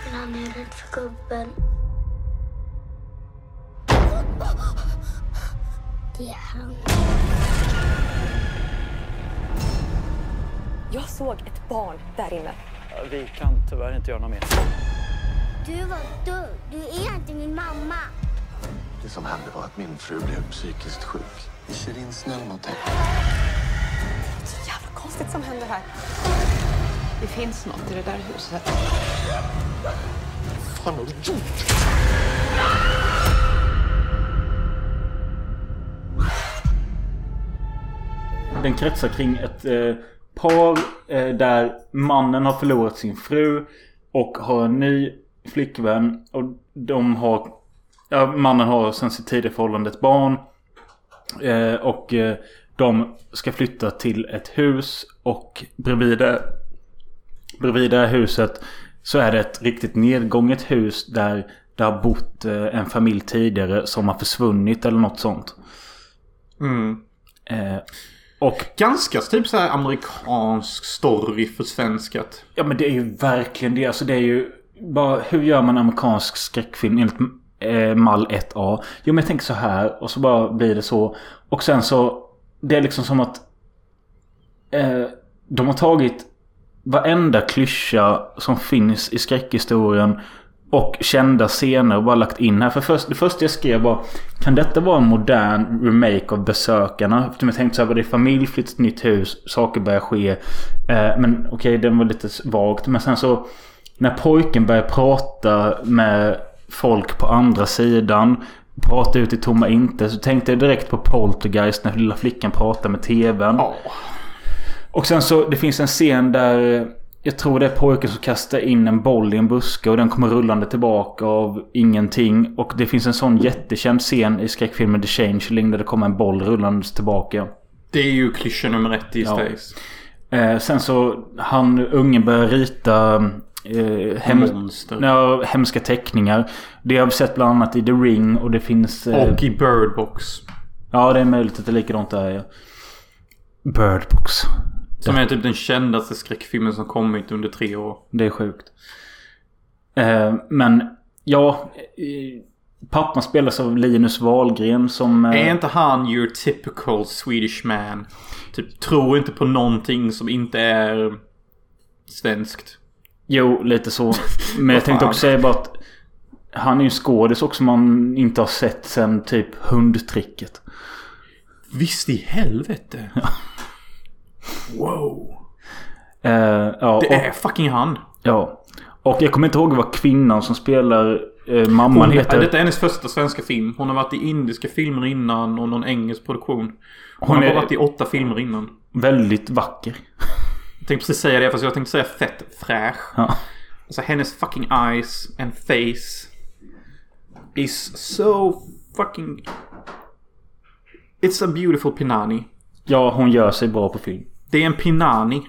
Men han är rädd för gubben. Det är han. Jag såg ett barn där inne. Vi kan tyvärr inte göra något mer. Du var dum. Du är inte min mamma. Det som hände var att min fru blev psykiskt sjuk. Är Shirin snäll mot dig? Så jävla konstigt som händer här. Det finns något i det där huset. Vad fan har du gjort? Den kretsar kring ett eh, par eh, där mannen har förlorat sin fru och har en ny flickvän. Och de har... Ja, mannen har sen sitt tidigare förhållande ett barn. Eh, och eh, de ska flytta till ett hus och bredvid det, bredvid det här huset så är det ett riktigt nedgånget hus där det har bott eh, en familj tidigare som har försvunnit eller något sånt. Mm. Eh, och Ganska typ så här amerikansk story för svenskat. Ja men det är ju verkligen det. Alltså det är ju bara hur gör man amerikansk skräckfilm enligt eh, mall 1A? Jo men jag tänker så här och så bara blir det så. Och sen så det är liksom som att eh, de har tagit varenda klyscha som finns i skräckhistorien och kända scener och bara lagt in här. För först, det första jag skrev var Kan detta vara en modern remake av Besökarna? För jag tänkte så här, det är familj, flytt ett nytt hus, saker börjar ske. Eh, men okej, den var lite vagt. Men sen så när pojken börjar prata med folk på andra sidan. Prata ut i tomma inte. Så tänkte jag direkt på Poltergeist när lilla flickan pratar med tvn. Och sen så det finns en scen där jag tror det är pojken som kastar in en boll i en buske och den kommer rullande tillbaka av ingenting. Och det finns en sån jättekänd scen i skräckfilmen The Changeling där det kommer en boll rullandes tillbaka. Det är ju klyscha nummer ett these Ja. days. Eh, sen så han ungen börjar rita eh, hem, ja, hemska teckningar. Det har vi sett bland annat i The Ring och det finns... eh, Och i Bird Box. Ja det är möjligt att det är likadant där ja. Bird Box. Som är typ den kändaste skräckfilmen som kommit under tre år. Det är sjukt. Eh, men ja. Eh, pappan spelas av Linus Wahlgren som... Eh, Är inte han your typical Swedish man? Typ tror inte på någonting som inte är svenskt. Jo, lite så. Men jag tänkte också säga bara att han är ju en skådis också man inte har sett sen typ hundtricket. Visst i helvete. Wow. Eh, ja, Det och, är fucking han. Ja. Och jag kommer inte ihåg vad kvinnan som spelar eh, mamman Hon, heter. Detta är hennes första svenska film. Hon har varit i indiska filmer innan och någon engelsk produktion. Hon, Hon har är- bara varit i åtta filmer innan. Väldigt vacker. Jag tänkte precis säga det fast jag tänkte säga fett fräsch. Ja. Alltså hennes fucking eyes and face is so fucking... It's a beautiful pinani. Ja, hon gör sig bra på film. Det är en pinani.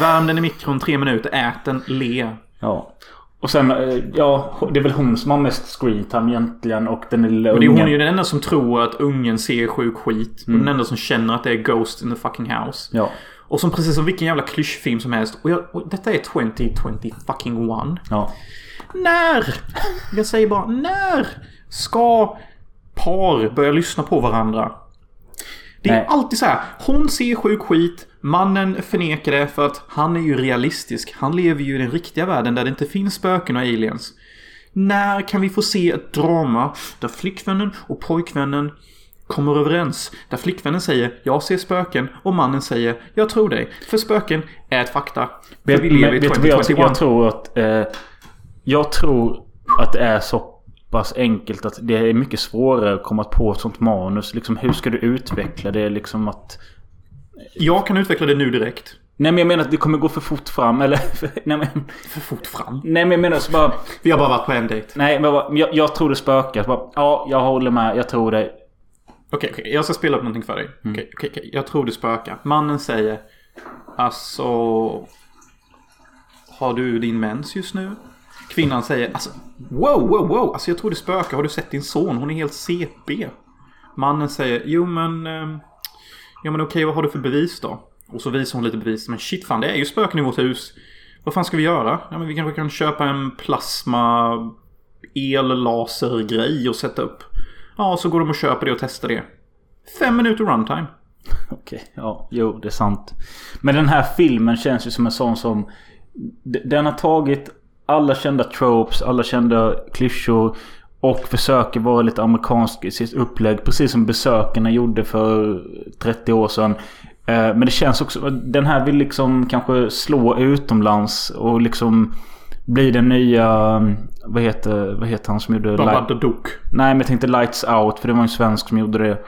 Värm den i mikron tre minuter, ät den, le. Ja. Och sen, eh, ja, det är väl hon som har mest screentime egentligen och den lilla Och det är hon ungen. ju den enda som tror att ungen ser sjuk skit. Mm. den enda som känner att det är Ghost in the fucking house. Ja. Och som precis som vilken jävla klyschfilm som helst. Och, jag, och detta är 2020 fucking one. Ja. När? Jag säger bara när ska par börja lyssna på varandra? Det är Nej. alltid så här. Hon ser sjuk skit. Mannen förnekar det för att han är ju realistisk. Han lever ju i den riktiga världen där det inte finns spöken och aliens. När kan vi få se ett drama där flickvännen och pojkvännen kommer överens? Där flickvännen säger jag ser spöken och mannen säger jag tror dig. För spöken är ett fakta. Vet, vi lever i vet du vad jag, 2021. jag tror att... Eh, jag tror att det är så pass enkelt att det är mycket svårare att komma på ett sånt manus. Liksom hur ska du utveckla det? Liksom att... Jag kan utveckla det nu direkt. Nej men jag menar att det kommer gå för fort fram eller... nej men... För fort fram? Nej men jag menar så bara... Vi har bara varit på en dejt. Nej men bara, jag, jag tror det spökar. Så bara, ja, jag håller med. Jag tror det. Okej, okej. Jag ska spela upp någonting för dig. Okej, okej, okej. Jag tror det spökar. Mannen säger Alltså... Har du din mens just nu? Kvinnan säger alltså Wow, wow, wow. Alltså jag tror det spökar. Har du sett din son? Hon är helt CP. Mannen säger Jo men... ehm, Ja men okej, vad har du för bevis då? Och så visar hon lite bevis. Men shit fan, det är ju spöken i vårt hus. Vad fan ska vi göra? Ja men vi kanske kan köpa en plasma el-laser-grej och sätta upp. Ja, så går de och köper det och testar det. Fem minuter runtime. Okej, ja, jo, det är sant. Men den här filmen känns ju som en sån som... Den har tagit alla kända tropes, alla kända klyschor. Och försöker vara lite amerikansk i sitt upplägg. Precis som Besökarna gjorde för 30 år sedan. Eh, Men det känns också... Den här vill liksom kanske slå utomlands och liksom... Bli den nya... Vad heter, vad heter han som gjorde... Babadook. Nej men jag tänkte Lights Out för det var en svensk som gjorde det.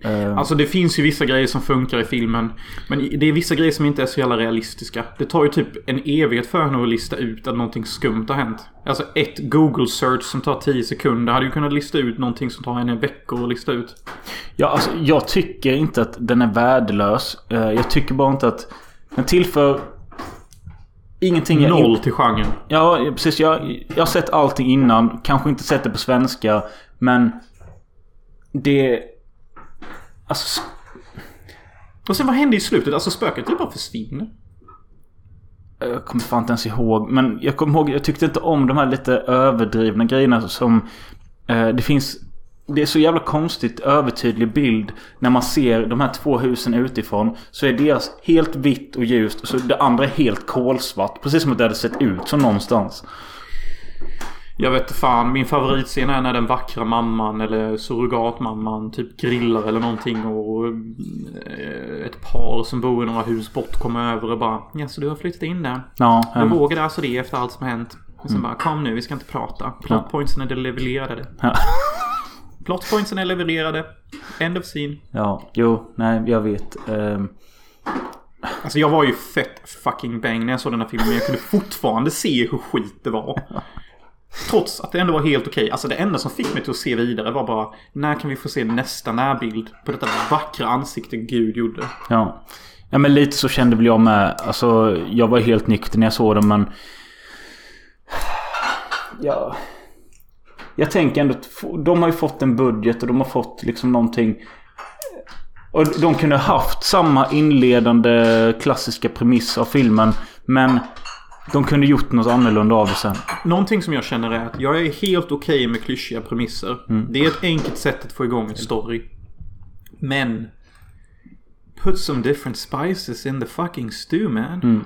Eh, Alltså det finns ju vissa grejer som funkar i filmen. Men det är vissa grejer som inte är så jävla realistiska. Det tar ju typ en evighet för henne att lista ut att någonting skumt har hänt. Alltså ett Google search som tar 10 sekunder hade ju kunnat lista ut någonting som tar henne veckor att lista ut. Ja, alltså, jag tycker inte att den är värdelös. Eh, Jag tycker bara inte att den tillför ingenting. Noll in- till genren. Ja, precis. Jag, jag har sett allting innan. Kanske inte sett det på svenska. Men det... Alltså... Och sen vad hände i slutet? Alltså spöket typ bara försvinner. Jag kommer fan inte ens ihåg. Men jag kommer ihåg, jag tyckte inte om de här lite överdrivna grejerna som... Eh, det finns... Det är så jävla konstigt övertydlig bild när man ser de här två husen utifrån. Så är deras helt vitt och ljust och så det andra är helt kolsvart. Precis som att det hade sett ut som någonstans. Jag vet fan, min favoritscen är när den vackra mamman eller surrogatmamman typ grillar eller någonting och eh, ett par som bor i några hus bort kommer över och bara Ja, så du har flyttat in där? Ja, Jag ähm, vågar alltså det efter allt som hänt. Och sen bara kom nu, vi ska inte prata. Plotpointsen är levererade. Ja. Plotpointsen är levererade. End of scene. ja, jo, nej, jag vet. Ehm, Alltså jag var ju fett fucking bang när jag såg den här filmen. Men jag kunde fortfarande se hur skit det var. Trots att det ändå var helt okej. Alltså det enda som fick mig till att se vidare var bara när kan vi få se nästa närbild på detta vackra ansikte Gud gjorde. Ja. ja, men lite så kände väl jag med. Alltså, jag var helt nykter när jag såg den, men... Ja... Jag tänker ändå att de har ju fått en budget och de har fått liksom någonting... Och de kunde haft samma inledande klassiska premiss av filmen. Men de kunde gjort något annorlunda av det sen. Någonting som jag känner är att jag är helt okej med klyschiga premisser. Det är ett enkelt sätt att få igång en story. Men... Put some different spices in the fucking stew man. You've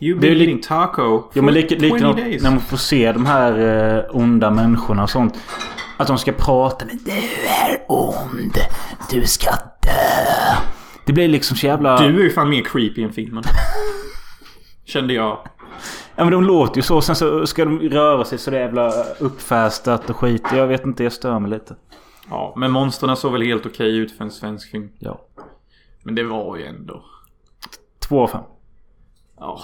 Det är been li- eating taco for Ja men lika, 20 likadant days. när man får se de här eh, onda människorna och sånt. Att de ska prata med Du är ond. Du ska dö. Det blir liksom så jävla... Du är ju fan mer creepy än filmen. Kände jag. Ja men de låter ju så. Sen så ska de röra sig så jävla uppfästat och skit. Jag vet inte, jag stör mig lite. Ja, men monstren såg väl helt okej ut för en svensk film. Ja. Men det var ju ändå... Två av fem. Ja.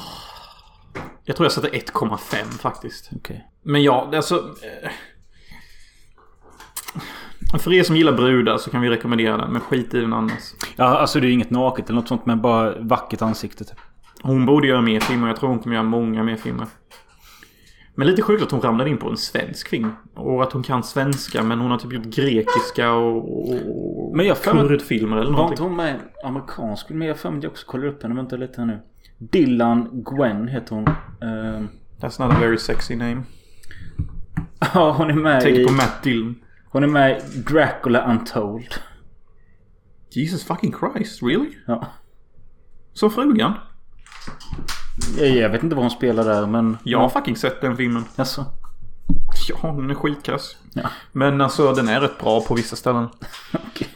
Jag tror jag satte 1,5 faktiskt. Okej. Men ja, det alltså... eh, För er som gillar brudar så kan vi rekommendera den, men skit i den annars. Ja alltså det är inget naket eller något sånt. Men bara vackert ansikte typ. Hon borde göra mer filmer. Jag tror hon kommer göra många mer filmer. Men lite sjukt att hon ramlade in på en svensk film. Och att hon kan svenska men hon har typ gjort grekiska och... och Men jag kurdfilmer eller Var inte någonting. hon med amerikansk? Men jag för mig också kollar upp henne. Vänta lite här nu. Dylan Gwen heter hon. Ehm, That's not a very sexy name. Ja, hon är med Tänker i... på Matt Dillon. Hon är med i Dracula Untold. Jesus fucking Christ, really? Ja. Som frugan? Jag, jag vet inte vad hon spelar där men... Jag har fucking sett den filmen. Jaså? Ja, den är skitkass. Ja. Men alltså den är rätt bra på vissa ställen. Okej.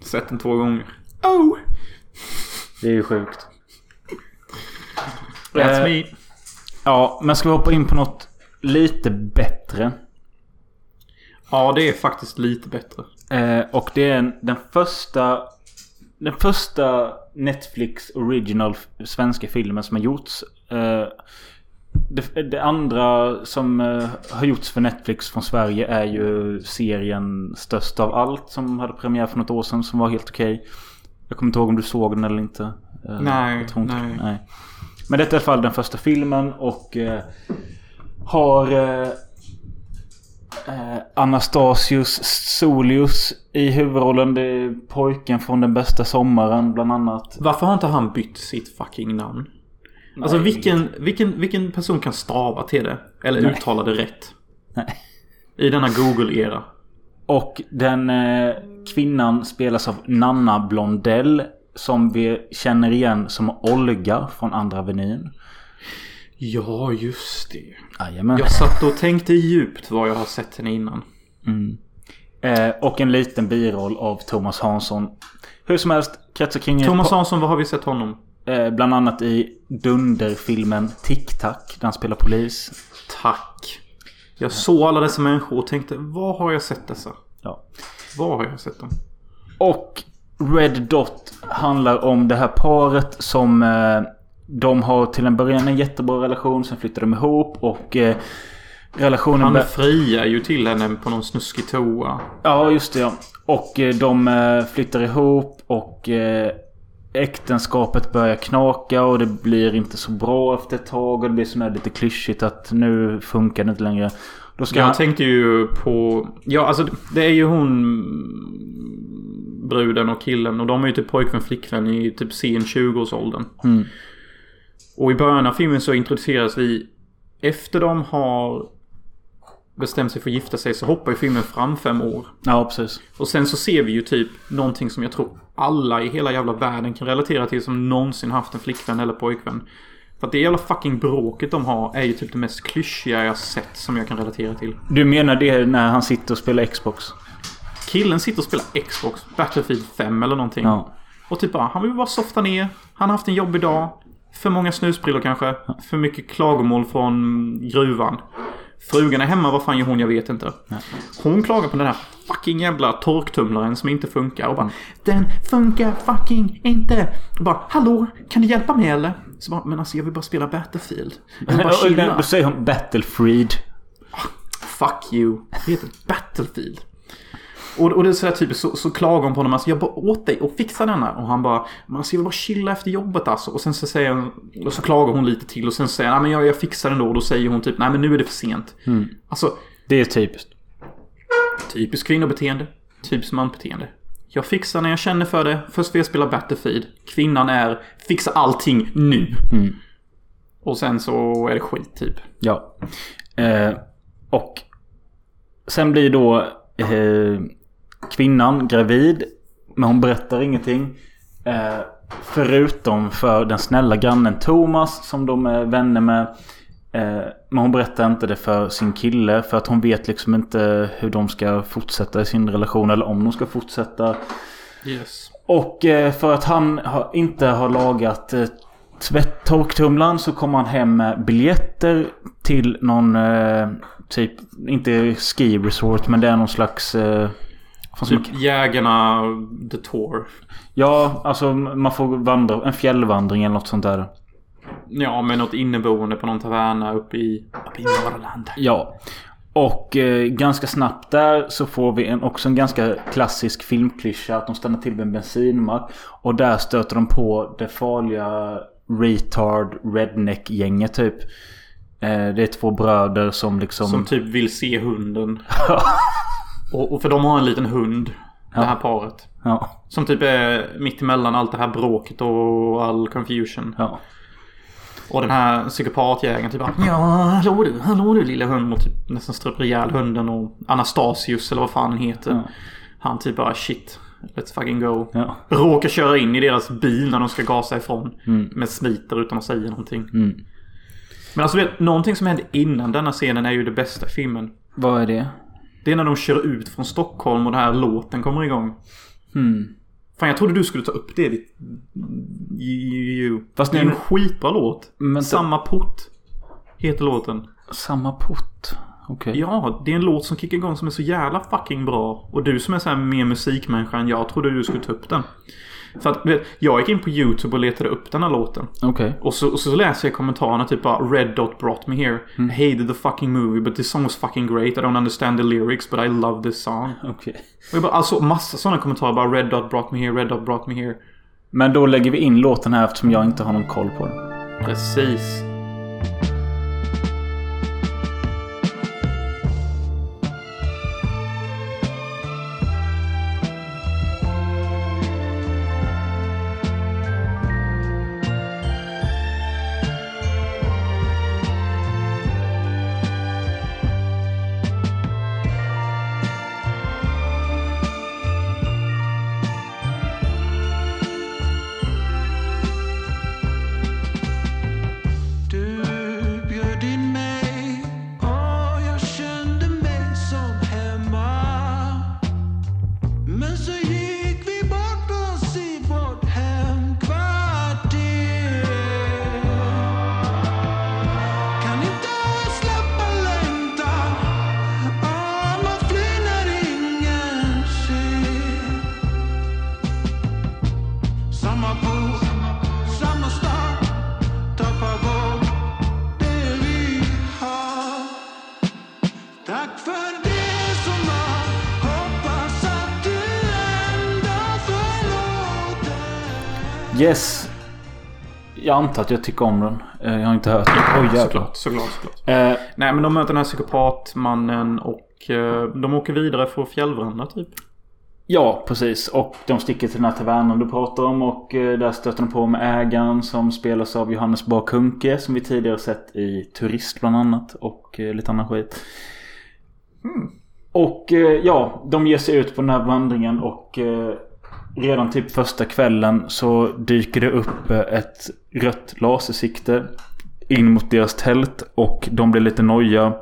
Sett den två gånger. Oh! Det är ju sjukt. That's Eh, me. Ja, men ska vi hoppa in på något lite bättre? Ja, det är faktiskt lite bättre. Eh, och det är en, den första... Den första Netflix original svenska filmen som har gjorts. Eh, det, det andra som eh, har gjorts för Netflix från Sverige är ju serien Störst av allt som hade premiär för något år sedan som var helt okej. Jag kommer inte ihåg om du såg den eller inte. Eh, Nej, jag tror inte- nej. nej. Men detta är i alla fall den första filmen och eh, har eh, Anastasius Solius i huvudrollen. Det är pojken från Den bästa sommaren bland annat. Varför har inte han bytt sitt fucking namn? Alltså Nej, vilken, vilken, vilken person kan stava till det? Eller Nej. uttala det rätt? Nej. I denna Google-era. Och den eh, kvinnan spelas av Nanna Blondell. Som vi känner igen som Olga från Andra Avenyn. Ja, just det. Jajamän. Jag satt och tänkte djupt vad jag har sett henne innan. Mm. Eh, och en liten biroll av Thomas Hansson. Hur som helst, kretsar kring... Thomas Hansson, vad har vi sett honom? Eh, bland annat i Dunderfilmen Tic Tac. Där han spelar polis. Tack. Jag såg alla dessa människor och tänkte, var har jag sett dessa? Ja. Var har jag sett dem? Och Red Dot handlar om det här paret som eh, de har till en början en jättebra relation. Sen flyttar de ihop och eh, relationen... Han friar ju till henne på någon snuskig toa. Ja, just det ja. Och eh, de eh, flyttar ihop och eh, äktenskapet börjar knaka och det blir inte så bra efter ett tag. Och det blir sån här lite klyschigt att nu funkar det inte längre. Då ska Jag han... tänkte ju på... Ja, alltså det är ju hon... Bruden och killen och de är ju typ pojkvän flickvän i typ sen 20-årsåldern. Mm. Och i början av filmen så introduceras vi... Efter de har bestämt sig för att gifta sig så hoppar ju filmen fram fem år. Ja, precis. Och sen så ser vi ju typ någonting som jag tror alla i hela jävla världen kan relatera till som någonsin haft en flickvän eller pojkvän. För att det jävla fucking bråket de har är ju typ det mest klyschiga jag sett som jag kan relatera till. Du menar det när han sitter och spelar Xbox? Killen sitter och spelar Xbox, Battlefield 5 eller någonting. Ja. Och typ bara, han vill bara softa ner. Han har haft en jobbig dag. För många snusbrillor kanske. För mycket klagomål från gruvan. Frugan är hemma, vad fan gör hon? Jag vet inte. Hon klagar på den här fucking jävla torktumlaren som inte funkar och bara Den funkar fucking inte! Och bara Hallå, kan du hjälpa mig eller? Så bara, men alltså jag vill bara spela Battlefield. Jag vill bara chilla. Då säger hon Battlefried. Fuck you. Det heter Battlefield. Och, och det är sådär typiskt, så, så klagar hon på honom. Alltså jag bara åt dig och fixa denna. Och han bara, alltså jag vill bara chilla efter jobbet alltså. Och sen så säger hon, och så klagar hon lite till. Och sen säger han, nej men jag, jag fixar den då. Och då säger hon typ, nej men nu är det för sent. Mm. Alltså, Det är typiskt. typiskt kvinnobeteende. Typiskt manbeteende. Jag fixar när jag känner för det. Först vill jag spela Battlefield. Kvinnan är, fixa allting nu. Mm. Och sen så är det skit typ. Ja. Eh, och sen blir då eh, kvinnan gravid. Men hon berättar ingenting. Eh, förutom för den snälla grannen Thomas som de är vänner med. Eh, men hon berättar inte det för sin kille. För att hon vet liksom inte hur de ska fortsätta i sin relation. Eller om de ska fortsätta. Yes. Och eh, för att han har, inte har lagat eh, tvätt- torktumlaren så kommer han hem med biljetter till någon eh, typ, inte ski resort men det är någon slags... Eh, Typ Jägarna The Tour. Ja, alltså man får vandra, en fjällvandring eller något sånt där. Ja, med något inneboende på någon taverna uppe i, uppe i Norrland. Ja. Och eh, ganska snabbt där så får vi en, också en ganska klassisk filmklyscha. Att de stannar till vid en bensinmack. Och där stöter de på det farliga retard redneck-gänget typ. Eh, det är två bröder som liksom... Som typ vill se hunden. och, och för de har en liten hund. Det här paret. Ja. Som typ är mitt emellan allt det här bråket och all confusion. Ja. Och den här psykopatjägaren typ Ja, hallå du, hallå du lilla hund. Och typ nästan stryper ihjäl hunden och Anastasius eller vad fan han heter. Ja. Han typ bara shit. Let's fucking go. Ja. Råkar köra in i deras bil när de ska gasa ifrån. Mm. Men smiter utan att säga någonting. Mm. Men alltså vet, någonting som hände innan denna scenen är ju det bästa i filmen. Vad är det? Det är när de kör ut från Stockholm och den här låten kommer igång. Hmm. Fan jag trodde du skulle ta upp det. ditt- Fast det är en skitbra låt. Men- Samma port. Heter låten. Samma port? Okej. Ja, det är en låt som kickar igång som är så jävla fucking bra. Och du som är så här mer musikmänniska än jag trodde du skulle ta upp den. För att jag gick in på YouTube och letade upp den här låten. Okej. Och så, och så läser jag kommentarerna typ bara Red Dot brought me here. Mm. I hated the fucking movie but this song was fucking great. I don't understand the lyrics but I love this song. Okej. Och jag bara, alltså massa sådana kommentarer bara Red Dot brought me here, Red Dot brought me here. Men då lägger vi in låten här eftersom jag inte har någon koll på den. Precis. Antar att jag tycker om den. Eh, Jag har inte hört den. Oj jävlar. Såklart, såklart, såklart. Eh, Nej men de möter den här psykopatmannen och eh, de åker vidare för att fjällvandra typ. Ja, precis. Och de sticker till den här tavernan du pratar om. Och eh, där stöter de på med ägaren som spelas av Johannes Bakunke. Som vi tidigare sett i Turist bland annat. Och eh, lite annan skit. Och eh, ja, de ger sig ut på den här vandringen. Och redan typ första kvällen så dyker det upp eh, ett rött lasersikte in mot deras tält och de blir lite noja.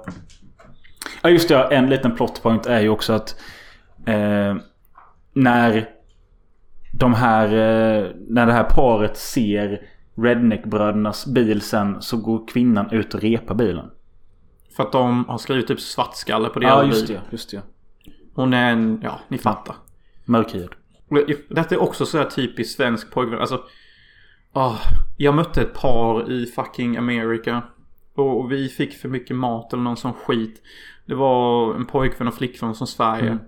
Ja just det, en liten plot point är ju också att eh, när de här, eh, när det här paret ser Redneck-brödernas bil sen så går kvinnan ut och repar bilen. För att de har skrivit typ svartskalle på deras Ja just det, just det. Hon är en, ja ni fattar. Mörkhyad. Detta är också så här typiskt svensk pojkvän. Alltså. ah, jag mötte ett par i fucking America. Och vi fick för mycket mat eller någon sån skit. Det var en pojkvän och flickvän från Sverige. Mm.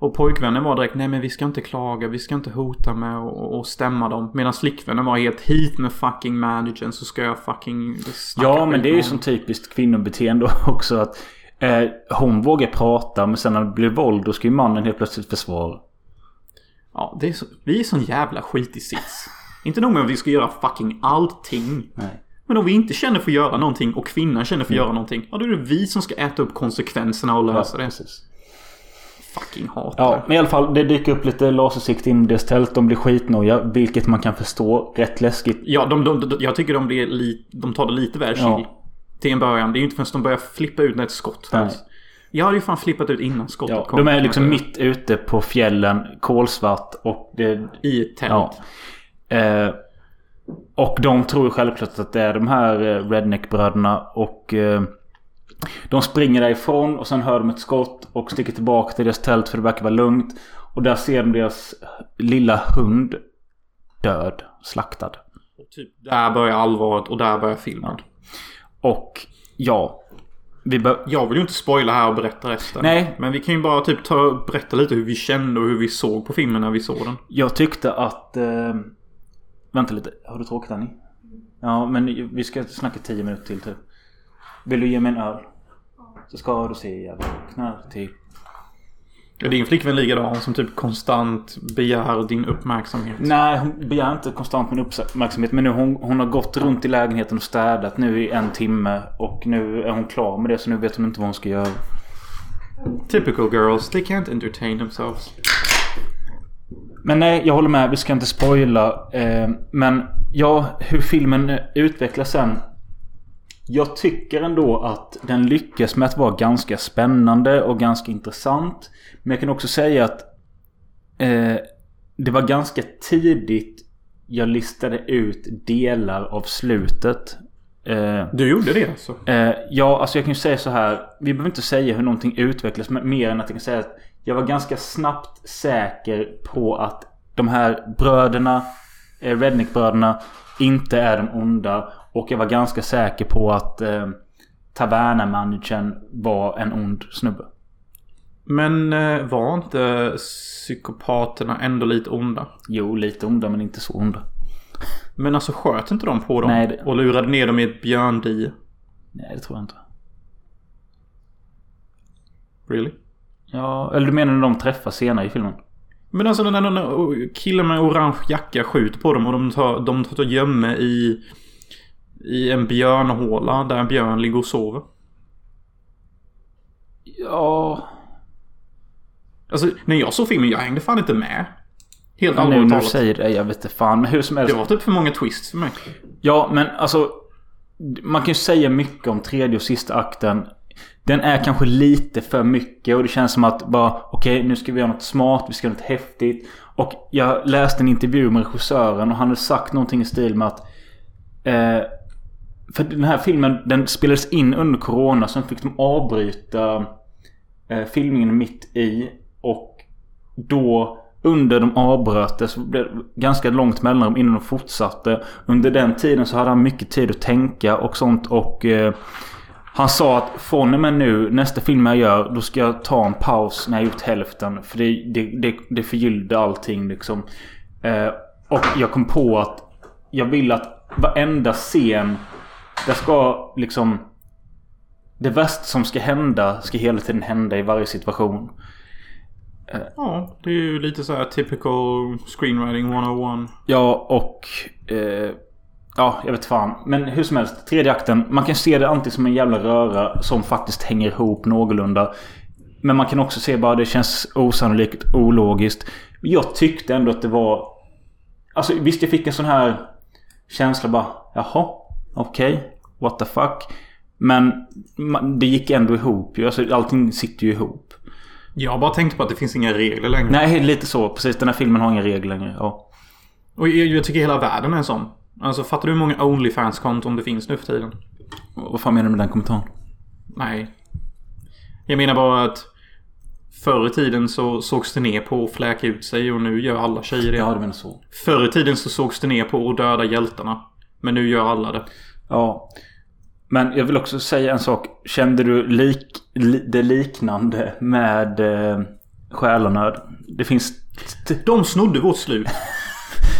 Och pojkvännen var direkt nej men vi ska inte klaga, vi ska inte hota med och, och stämma dem. Medan flickvännen var helt hit med fucking managern så ska jag fucking Ja men det är ju honom." som typiskt kvinnobeteende också att eh, hon vågar prata men sen när det blir våld då ska ju mannen helt plötsligt försvara. Ja, är så, vi är sån jävla skit i sits. Inte nog med att vi ska göra fucking allting. Nej. Men om vi inte känner för att göra någonting och kvinnan känner för att Mm. göra någonting. Ja, då är det vi som ska äta upp konsekvenserna och lösa Ja, det. precis. Fucking hatar Ja, men i alla fall det dyker upp lite lasersikte in i deras tält. De blir skitnoja, vilket man kan förstå. Rätt läskigt. Ja, de, de, de, jag tycker de, blir li, de tar det lite väl chill. Ja. Till en början. Det är ju inte förrän de börjar flippa ut när ett skott Nej. Jag hade ju fan flippat ut innan skottet Ja, kom. de är liksom mitt ute på fjällen, kolsvart och det... I ett tält. Ja. Eh, och de tror ju självklart att det är de här eh, Redneck-bröderna och... Eh, de springer därifrån och sen hör de ett skott och sticker tillbaka till deras tält för det verkar vara lugnt. Och där ser de deras lilla hund död, slaktad. Typ, där börjar allvaret och där börjar filmen. Och ja, vi bör... Jag vill ju inte spoila här och berätta resten. Nej. Men vi kan ju bara typ ta, berätta lite hur vi kände och hur vi såg på filmen när vi såg den. Jag tyckte att... Eh, vänta lite. Har du tråkigt Annie? Ja, men vi ska snacka 10 minuter till typ. Vill du ge mig en öl? Så ska du se jag vaknar till. Är din flickvän likadan som typ konstant begär din uppmärksamhet? Nej, hon begär inte konstant min uppmärksamhet. Men nu hon, hon har gått runt i lägenheten och städat nu i en timme. Och nu är hon klar med det. Så nu vet hon inte vad hon ska göra. Typical girls, they can't entertain themselves. Men nej, jag håller med. Vi ska inte spoila. Eh, men ja, hur filmen utvecklas sen. Jag tycker ändå att den lyckas med att vara ganska spännande och ganska intressant. Men jag kan också säga att eh, det var ganska tidigt jag listade ut delar av slutet. Eh, Du gjorde det alltså? Eh, ja, alltså jag kan ju säga så här. Vi behöver inte säga hur någonting utvecklas. Men mer än att jag kan säga att jag var ganska snabbt säker på att de här bröderna, eh, Redneck-bröderna, inte är de onda. Och jag var ganska säker på att eh, Taverna-managern var en ond snubbe. Men eh, var inte psykopaterna ändå lite onda? Jo, lite onda men inte så onda. Men alltså sköt inte de på dem? Nej, det- Och lurade ner dem i ett björndie? Nej, det tror jag inte. Really? Ja, eller du menar när de träffas senare i filmen? Men alltså när killen med orange jacka skjuter på dem och de tar, de tar gömme i... I en björnhåla där en björn ligger och sover. Ja... Alltså när jag såg filmen, jag hängde fan inte med. Helt Nu allvarligt när du säger det, jag vet inte fan. Men hur som helst. Det var typ för många twists för mig. Ja, men alltså. Man kan ju säga mycket om tredje och sista akten. Den är kanske lite för mycket och det känns som att bara okej nu ska vi göra något smart, vi ska göra något häftigt. Och jag läste en intervju med regissören och han hade sagt någonting i stil med att eh, för den här filmen den spelades in under Corona sen fick de avbryta eh, filmningen mitt i. Och då under de avbröt det så blev det ganska långt mellanrum innan de fortsatte. Under den tiden så hade han mycket tid att tänka och sånt och eh, han sa att från och med nu, nästa film jag gör, då ska jag ta en paus när jag gjort hälften. För det, det, det, det förgyllde allting liksom. Eh, och jag kom på att jag vill att varenda scen, det ska liksom... Det värsta som ska hända ska hela tiden hända i varje situation. Ja, det är ju lite så här typical screenwriting 101. Ja, och... Eh, ja, jag vet fan. Men hur som helst. Tredje akten. Man kan se det antingen som en jävla röra som faktiskt hänger ihop någorlunda. Men man kan också se bara det känns osannolikt, ologiskt. Jag tyckte ändå att det var... Alltså visst jag fick en sån här känsla bara Jaha, okej, what the fuck. Men det gick ändå ihop ju. Alltså allting sitter ju ihop. Jag bara tänkte på att det finns inga regler längre. Nej, lite så. Precis. Den här filmen har inga regler längre. Ja. Och jag, jag tycker hela världen är sån. Alltså fattar du hur många Onlyfans-konton det finns nu för tiden? Vad fan menar du med den kommentaren? Nej. Jag menar bara att Förr i tiden så sågs det ner på att fläka ut sig och nu gör alla tjejer det. Ja, du menar så. Förr i tiden så sågs det ner på att döda hjältarna. Men nu gör alla det. Ja. Men jag vill också säga en sak. Kände du lik, li, det liknande med eh, Själanöd? Det finns... De snodde vårt slut.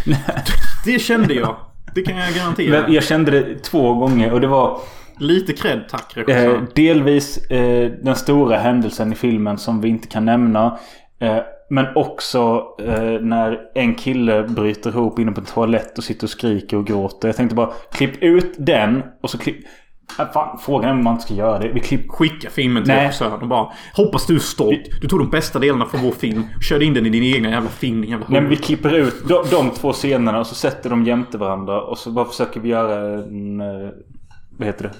det kände jag. Det kan jag garantera. Men jag kände det två gånger och det var... Lite cred tack Eh, delvis eh, den stora händelsen i filmen som vi inte kan nämna. Eh, men också eh, när en kille bryter ihop inne på en toalett och sitter och skriker och gråter. Jag tänkte bara klipp ut den och så klipp... Ah, fan, frågan är om man inte ska göra det. Vi klipp... Skicka filmen till regissören och bara Hoppas du är stolt. Du tog de bästa delarna från vår film. Körde in den i din egna jävla film. din Jävla Nej, men vi klipper ut de, de två scenerna och så sätter de jämte varandra. Och så bara försöker vi göra en... eh, Vad heter det?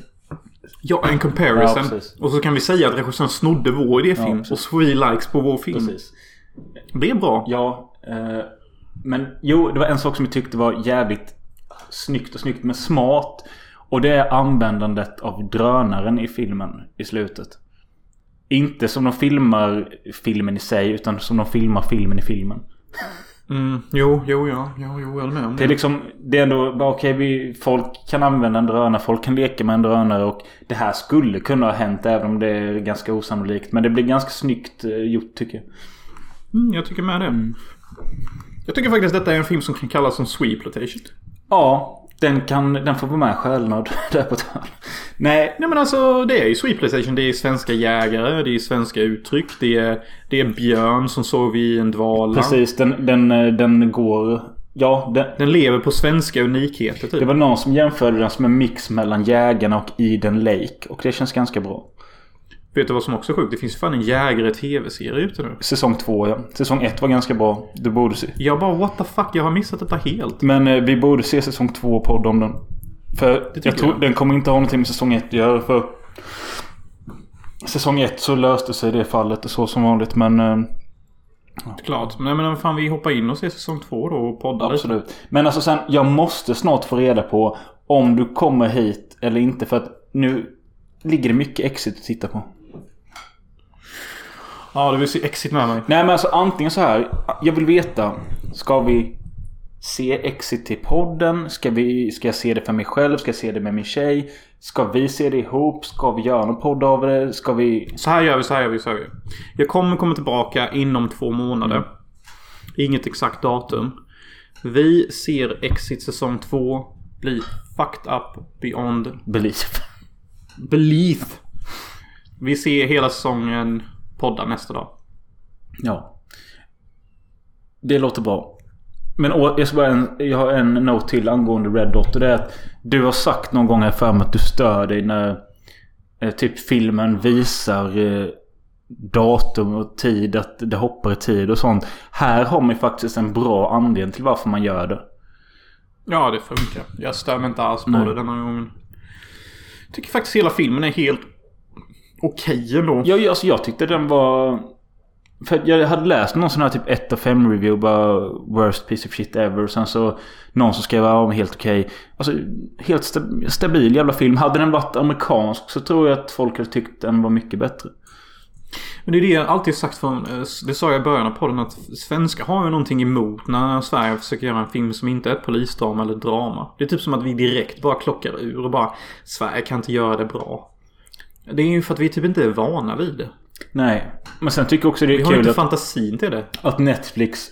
Ja, en comparison. Ja, och så kan vi säga att regissören snodde vår idéfilm. Ja, och så får vi likes på vår film. Precis. Det är bra. Ja, eh, men jo, det var en sak som jag tyckte var jävligt snyggt och snyggt men smart. Och det är användandet av drönaren i filmen i slutet. Inte som de filmar filmen i sig utan som de filmar filmen i filmen. Mm, jo, jo, ja. Jo, jo, jag håller med om Det är det. liksom, det är ändå, okej vi, folk kan använda en drönare, folk kan leka med en drönare och det här skulle kunna ha hänt även om det är ganska osannolikt. Men det blir ganska snyggt eh, gjort tycker jag. Mm, jag tycker med det. Jag tycker faktiskt detta är en film som kan kallas som Sweeplotation. Ja, den kan, den får vara med självnöd där på hörn. Nej, Nej men alltså det är ju Sweeplotation. Det är svenska jägare. Det är svenska uttryck. Det är, det är björn som sov i en dvala. Precis, den, den, den går... Ja, den, Den lever på svenska unikheter typ. det var någon som jämförde den som en mix mellan Jägarna och Eden Lake. Och det känns ganska bra. Vet du vad som också är sjukt? Det finns fan en jägare tv-serie ute nu. Säsong två ja. Säsong ett var ganska bra. Du borde se. Jag bara what the fuck, jag har missat detta helt. Men eh, vi borde se säsong två och podda om den. För jag tror jag. den kommer inte ha någonting med säsong ett att göra. För säsong ett så löste sig det fallet och så som vanligt. Men eh, Klart. Men, men fan vi hoppar in och ser säsong två då och poddar lite. absolut. Men alltså sen, jag måste snart få reda på om du kommer hit eller inte. För att nu ligger det mycket exit att titta på. Ja, du vill se Exit med mig. Nej men alltså antingen så här. Jag vill veta. Ska vi se Exit till podden? Ska, vi, ska jag se det för mig själv? Ska jag se det med min tjej? Ska vi se det ihop? Ska vi göra någon podd av det? Ska vi... Så här gör vi, så här gör vi, så här gör vi. Jag kommer komma tillbaka inom två månader. Inget exakt datum. Vi ser Exit säsong 2 bli fucked up beyond Belief. belief. Vi ser hela säsongen podda nästa dag. Ja. Det låter bra. Men jag, ska bara en, jag har en note till angående Red Dot. Och det är att du har sagt någon gång här för mig att du stör dig när eh, typ filmen visar eh, datum och tid. Att det hoppar i tid och sånt. Här har man ju faktiskt en bra anledning till varför man gör det. Ja, det funkar. Jag stör mig inte alls på Nej. det denna gången. Jag tycker faktiskt hela filmen är helt okej ändå. Jag, alltså jag tyckte den var... För jag hade läst någon sån här typ 1 av 5 review bara Worst piece of shit ever. Och sen så någon som skrev men helt okej. Alltså helt sta- stabil jävla film. Hade den varit amerikansk så tror jag att folk hade tyckt den var mycket bättre. Men det är det jag alltid sagt från, eh, det sa jag i början av podden att svenskar har ju någonting emot när Sverige försöker göra en film som inte är ett polisdrama eller drama. Det är typ som att vi direkt bara klockar ur och bara Sverige kan inte göra det bra. Det är ju för att vi typ inte är vana vid det. Nej. Men sen tycker jag också det Vi är har kul inte att, fantasin till det. att Netflix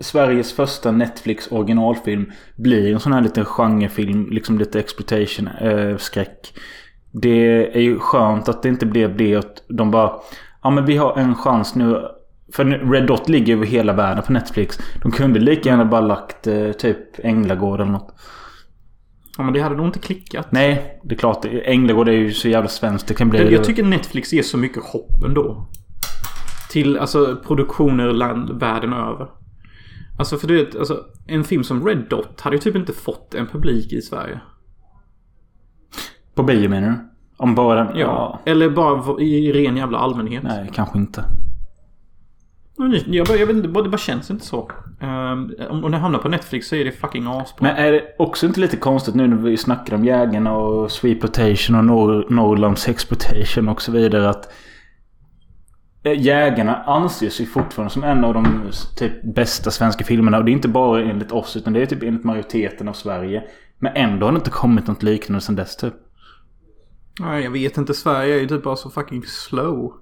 Sveriges första Netflix originalfilm blir en sån här liten genrefilm. Liksom lite exploitation, eh, skräck. Det är ju skönt att det inte blev det att de bara Ja men vi har en chans nu. För Red Dot ligger över hela världen på Netflix. De kunde lika gärna bara lagt eh, typ Änglagård eller något. Ja men det hade nog inte klickat. Nej, det är klart. Änglagård är ju så jävla svenskt det kan bli. Jag, tycker Netflix ger så mycket hopp ändå. Till alltså produktioner land, världen över. Alltså för du vet, alltså, en film som Red Dot hade ju typ inte fått en publik i Sverige. På bio menar du? Om bara den? Ja. Eller bara i ren jävla allmänhet. Nej, kanske inte. Jag, bara, jag vet inte, det bara känns inte så. Um, om det hamnar på Netflix så är det fucking asbra. Men är det också inte lite konstigt nu när vi snackar om jägarna och Sweeplotation och Nor- Norrlands exploitation och så vidare att eh, Jägarna anses ju fortfarande som en av de typ bästa svenska filmerna. Och det är inte bara enligt oss utan det är typ enligt majoriteten av Sverige. Men ändå har det inte kommit något liknande sedan dess typ. Nej, jag vet inte. Sverige är ju typ bara så fucking slow.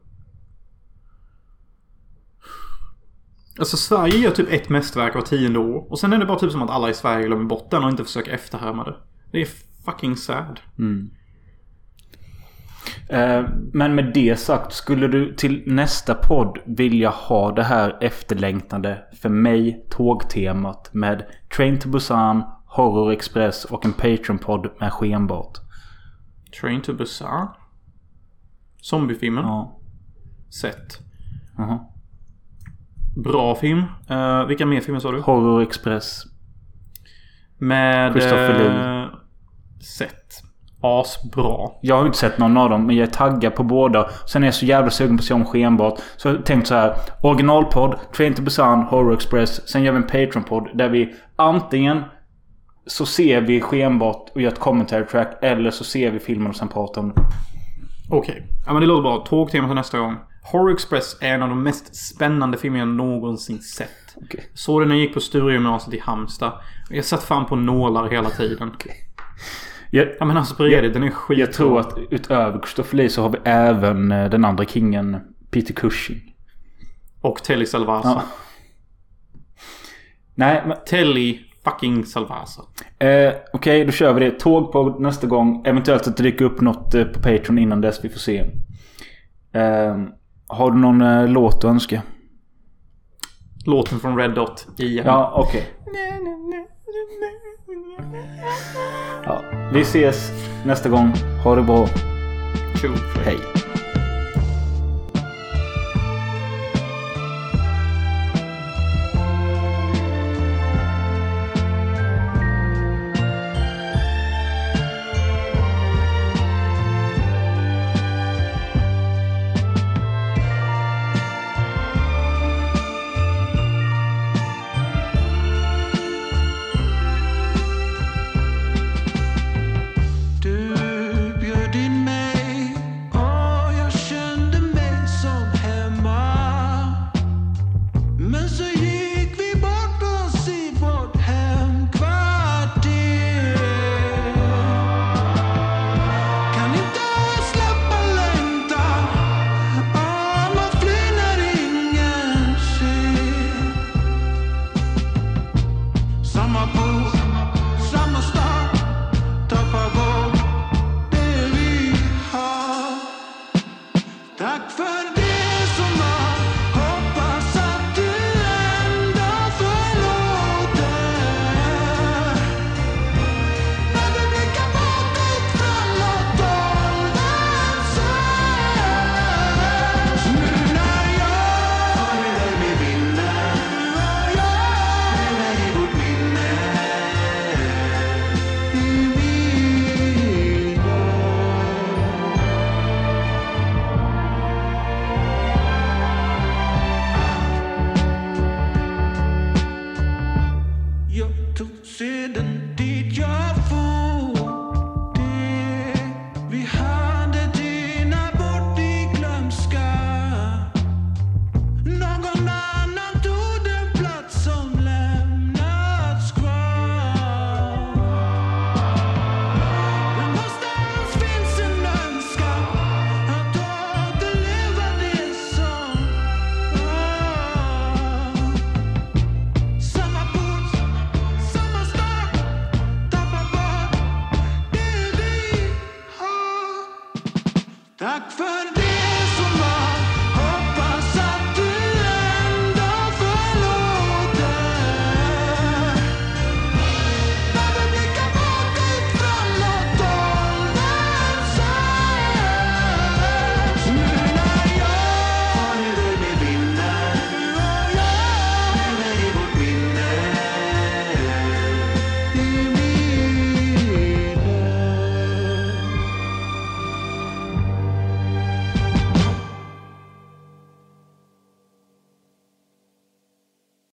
Alltså Sverige gör typ ett mästerverk var tionde år. Och sen är det bara typ som att alla i Sverige glömmer bort den och inte försöker efterhärma det. Det är fucking sad. Mm. Eh, Men med det sagt, skulle du till nästa podd vilja ha det här efterlängtade för mig tågtemat med Train to Busan, Horror Express och en Patreon-podd med skenbart? Train to Busan. Zombiefilmen. Ja. Sett. Jaha. Bra film. Uh, vilka mer filmer sa du? Horror Express. Med... Christopher Lee. eh, Sett. Asbra. Jag har inte sett någon av dem men jag är taggad på båda. Sen är jag så jävla sugen på att se om skenbart. Så jag har tänkt så här. Originalpodd, Train to Busan, Horror Express. Sen gör vi en Patreon-podd där vi antingen så ser vi skenbart och gör ett commentary track. Eller så ser vi filmen och sen pratar om den. Okej. Ja men det låter bra. Tågtema till nästa gång. Horror Express är en av de mest spännande filmer jag någonsin sett. Okej. Såg den när jag gick på Sturegymnasiet i Halmstad. Jag satt fan på nålar hela tiden. Jag, Ja men alltså på riktigt, den är skit. jag tror att utöver Christopher Lee så har vi även eh, den andra kingen Peter Cushing. Och Telly Salvasa. Ja. Nej men Telly fucking Salvasa. Eh, Okej, då kör vi det. Tåg på nästa gång. Eventuellt att det dyker upp något eh, på Patreon innan dess. Vi får se. Eh, har du någon eh, låt att önska? Låten från Red Dot igen. Ja, okej. Ja, vi ses nästa gång. Ha det bra. Cool. Hej.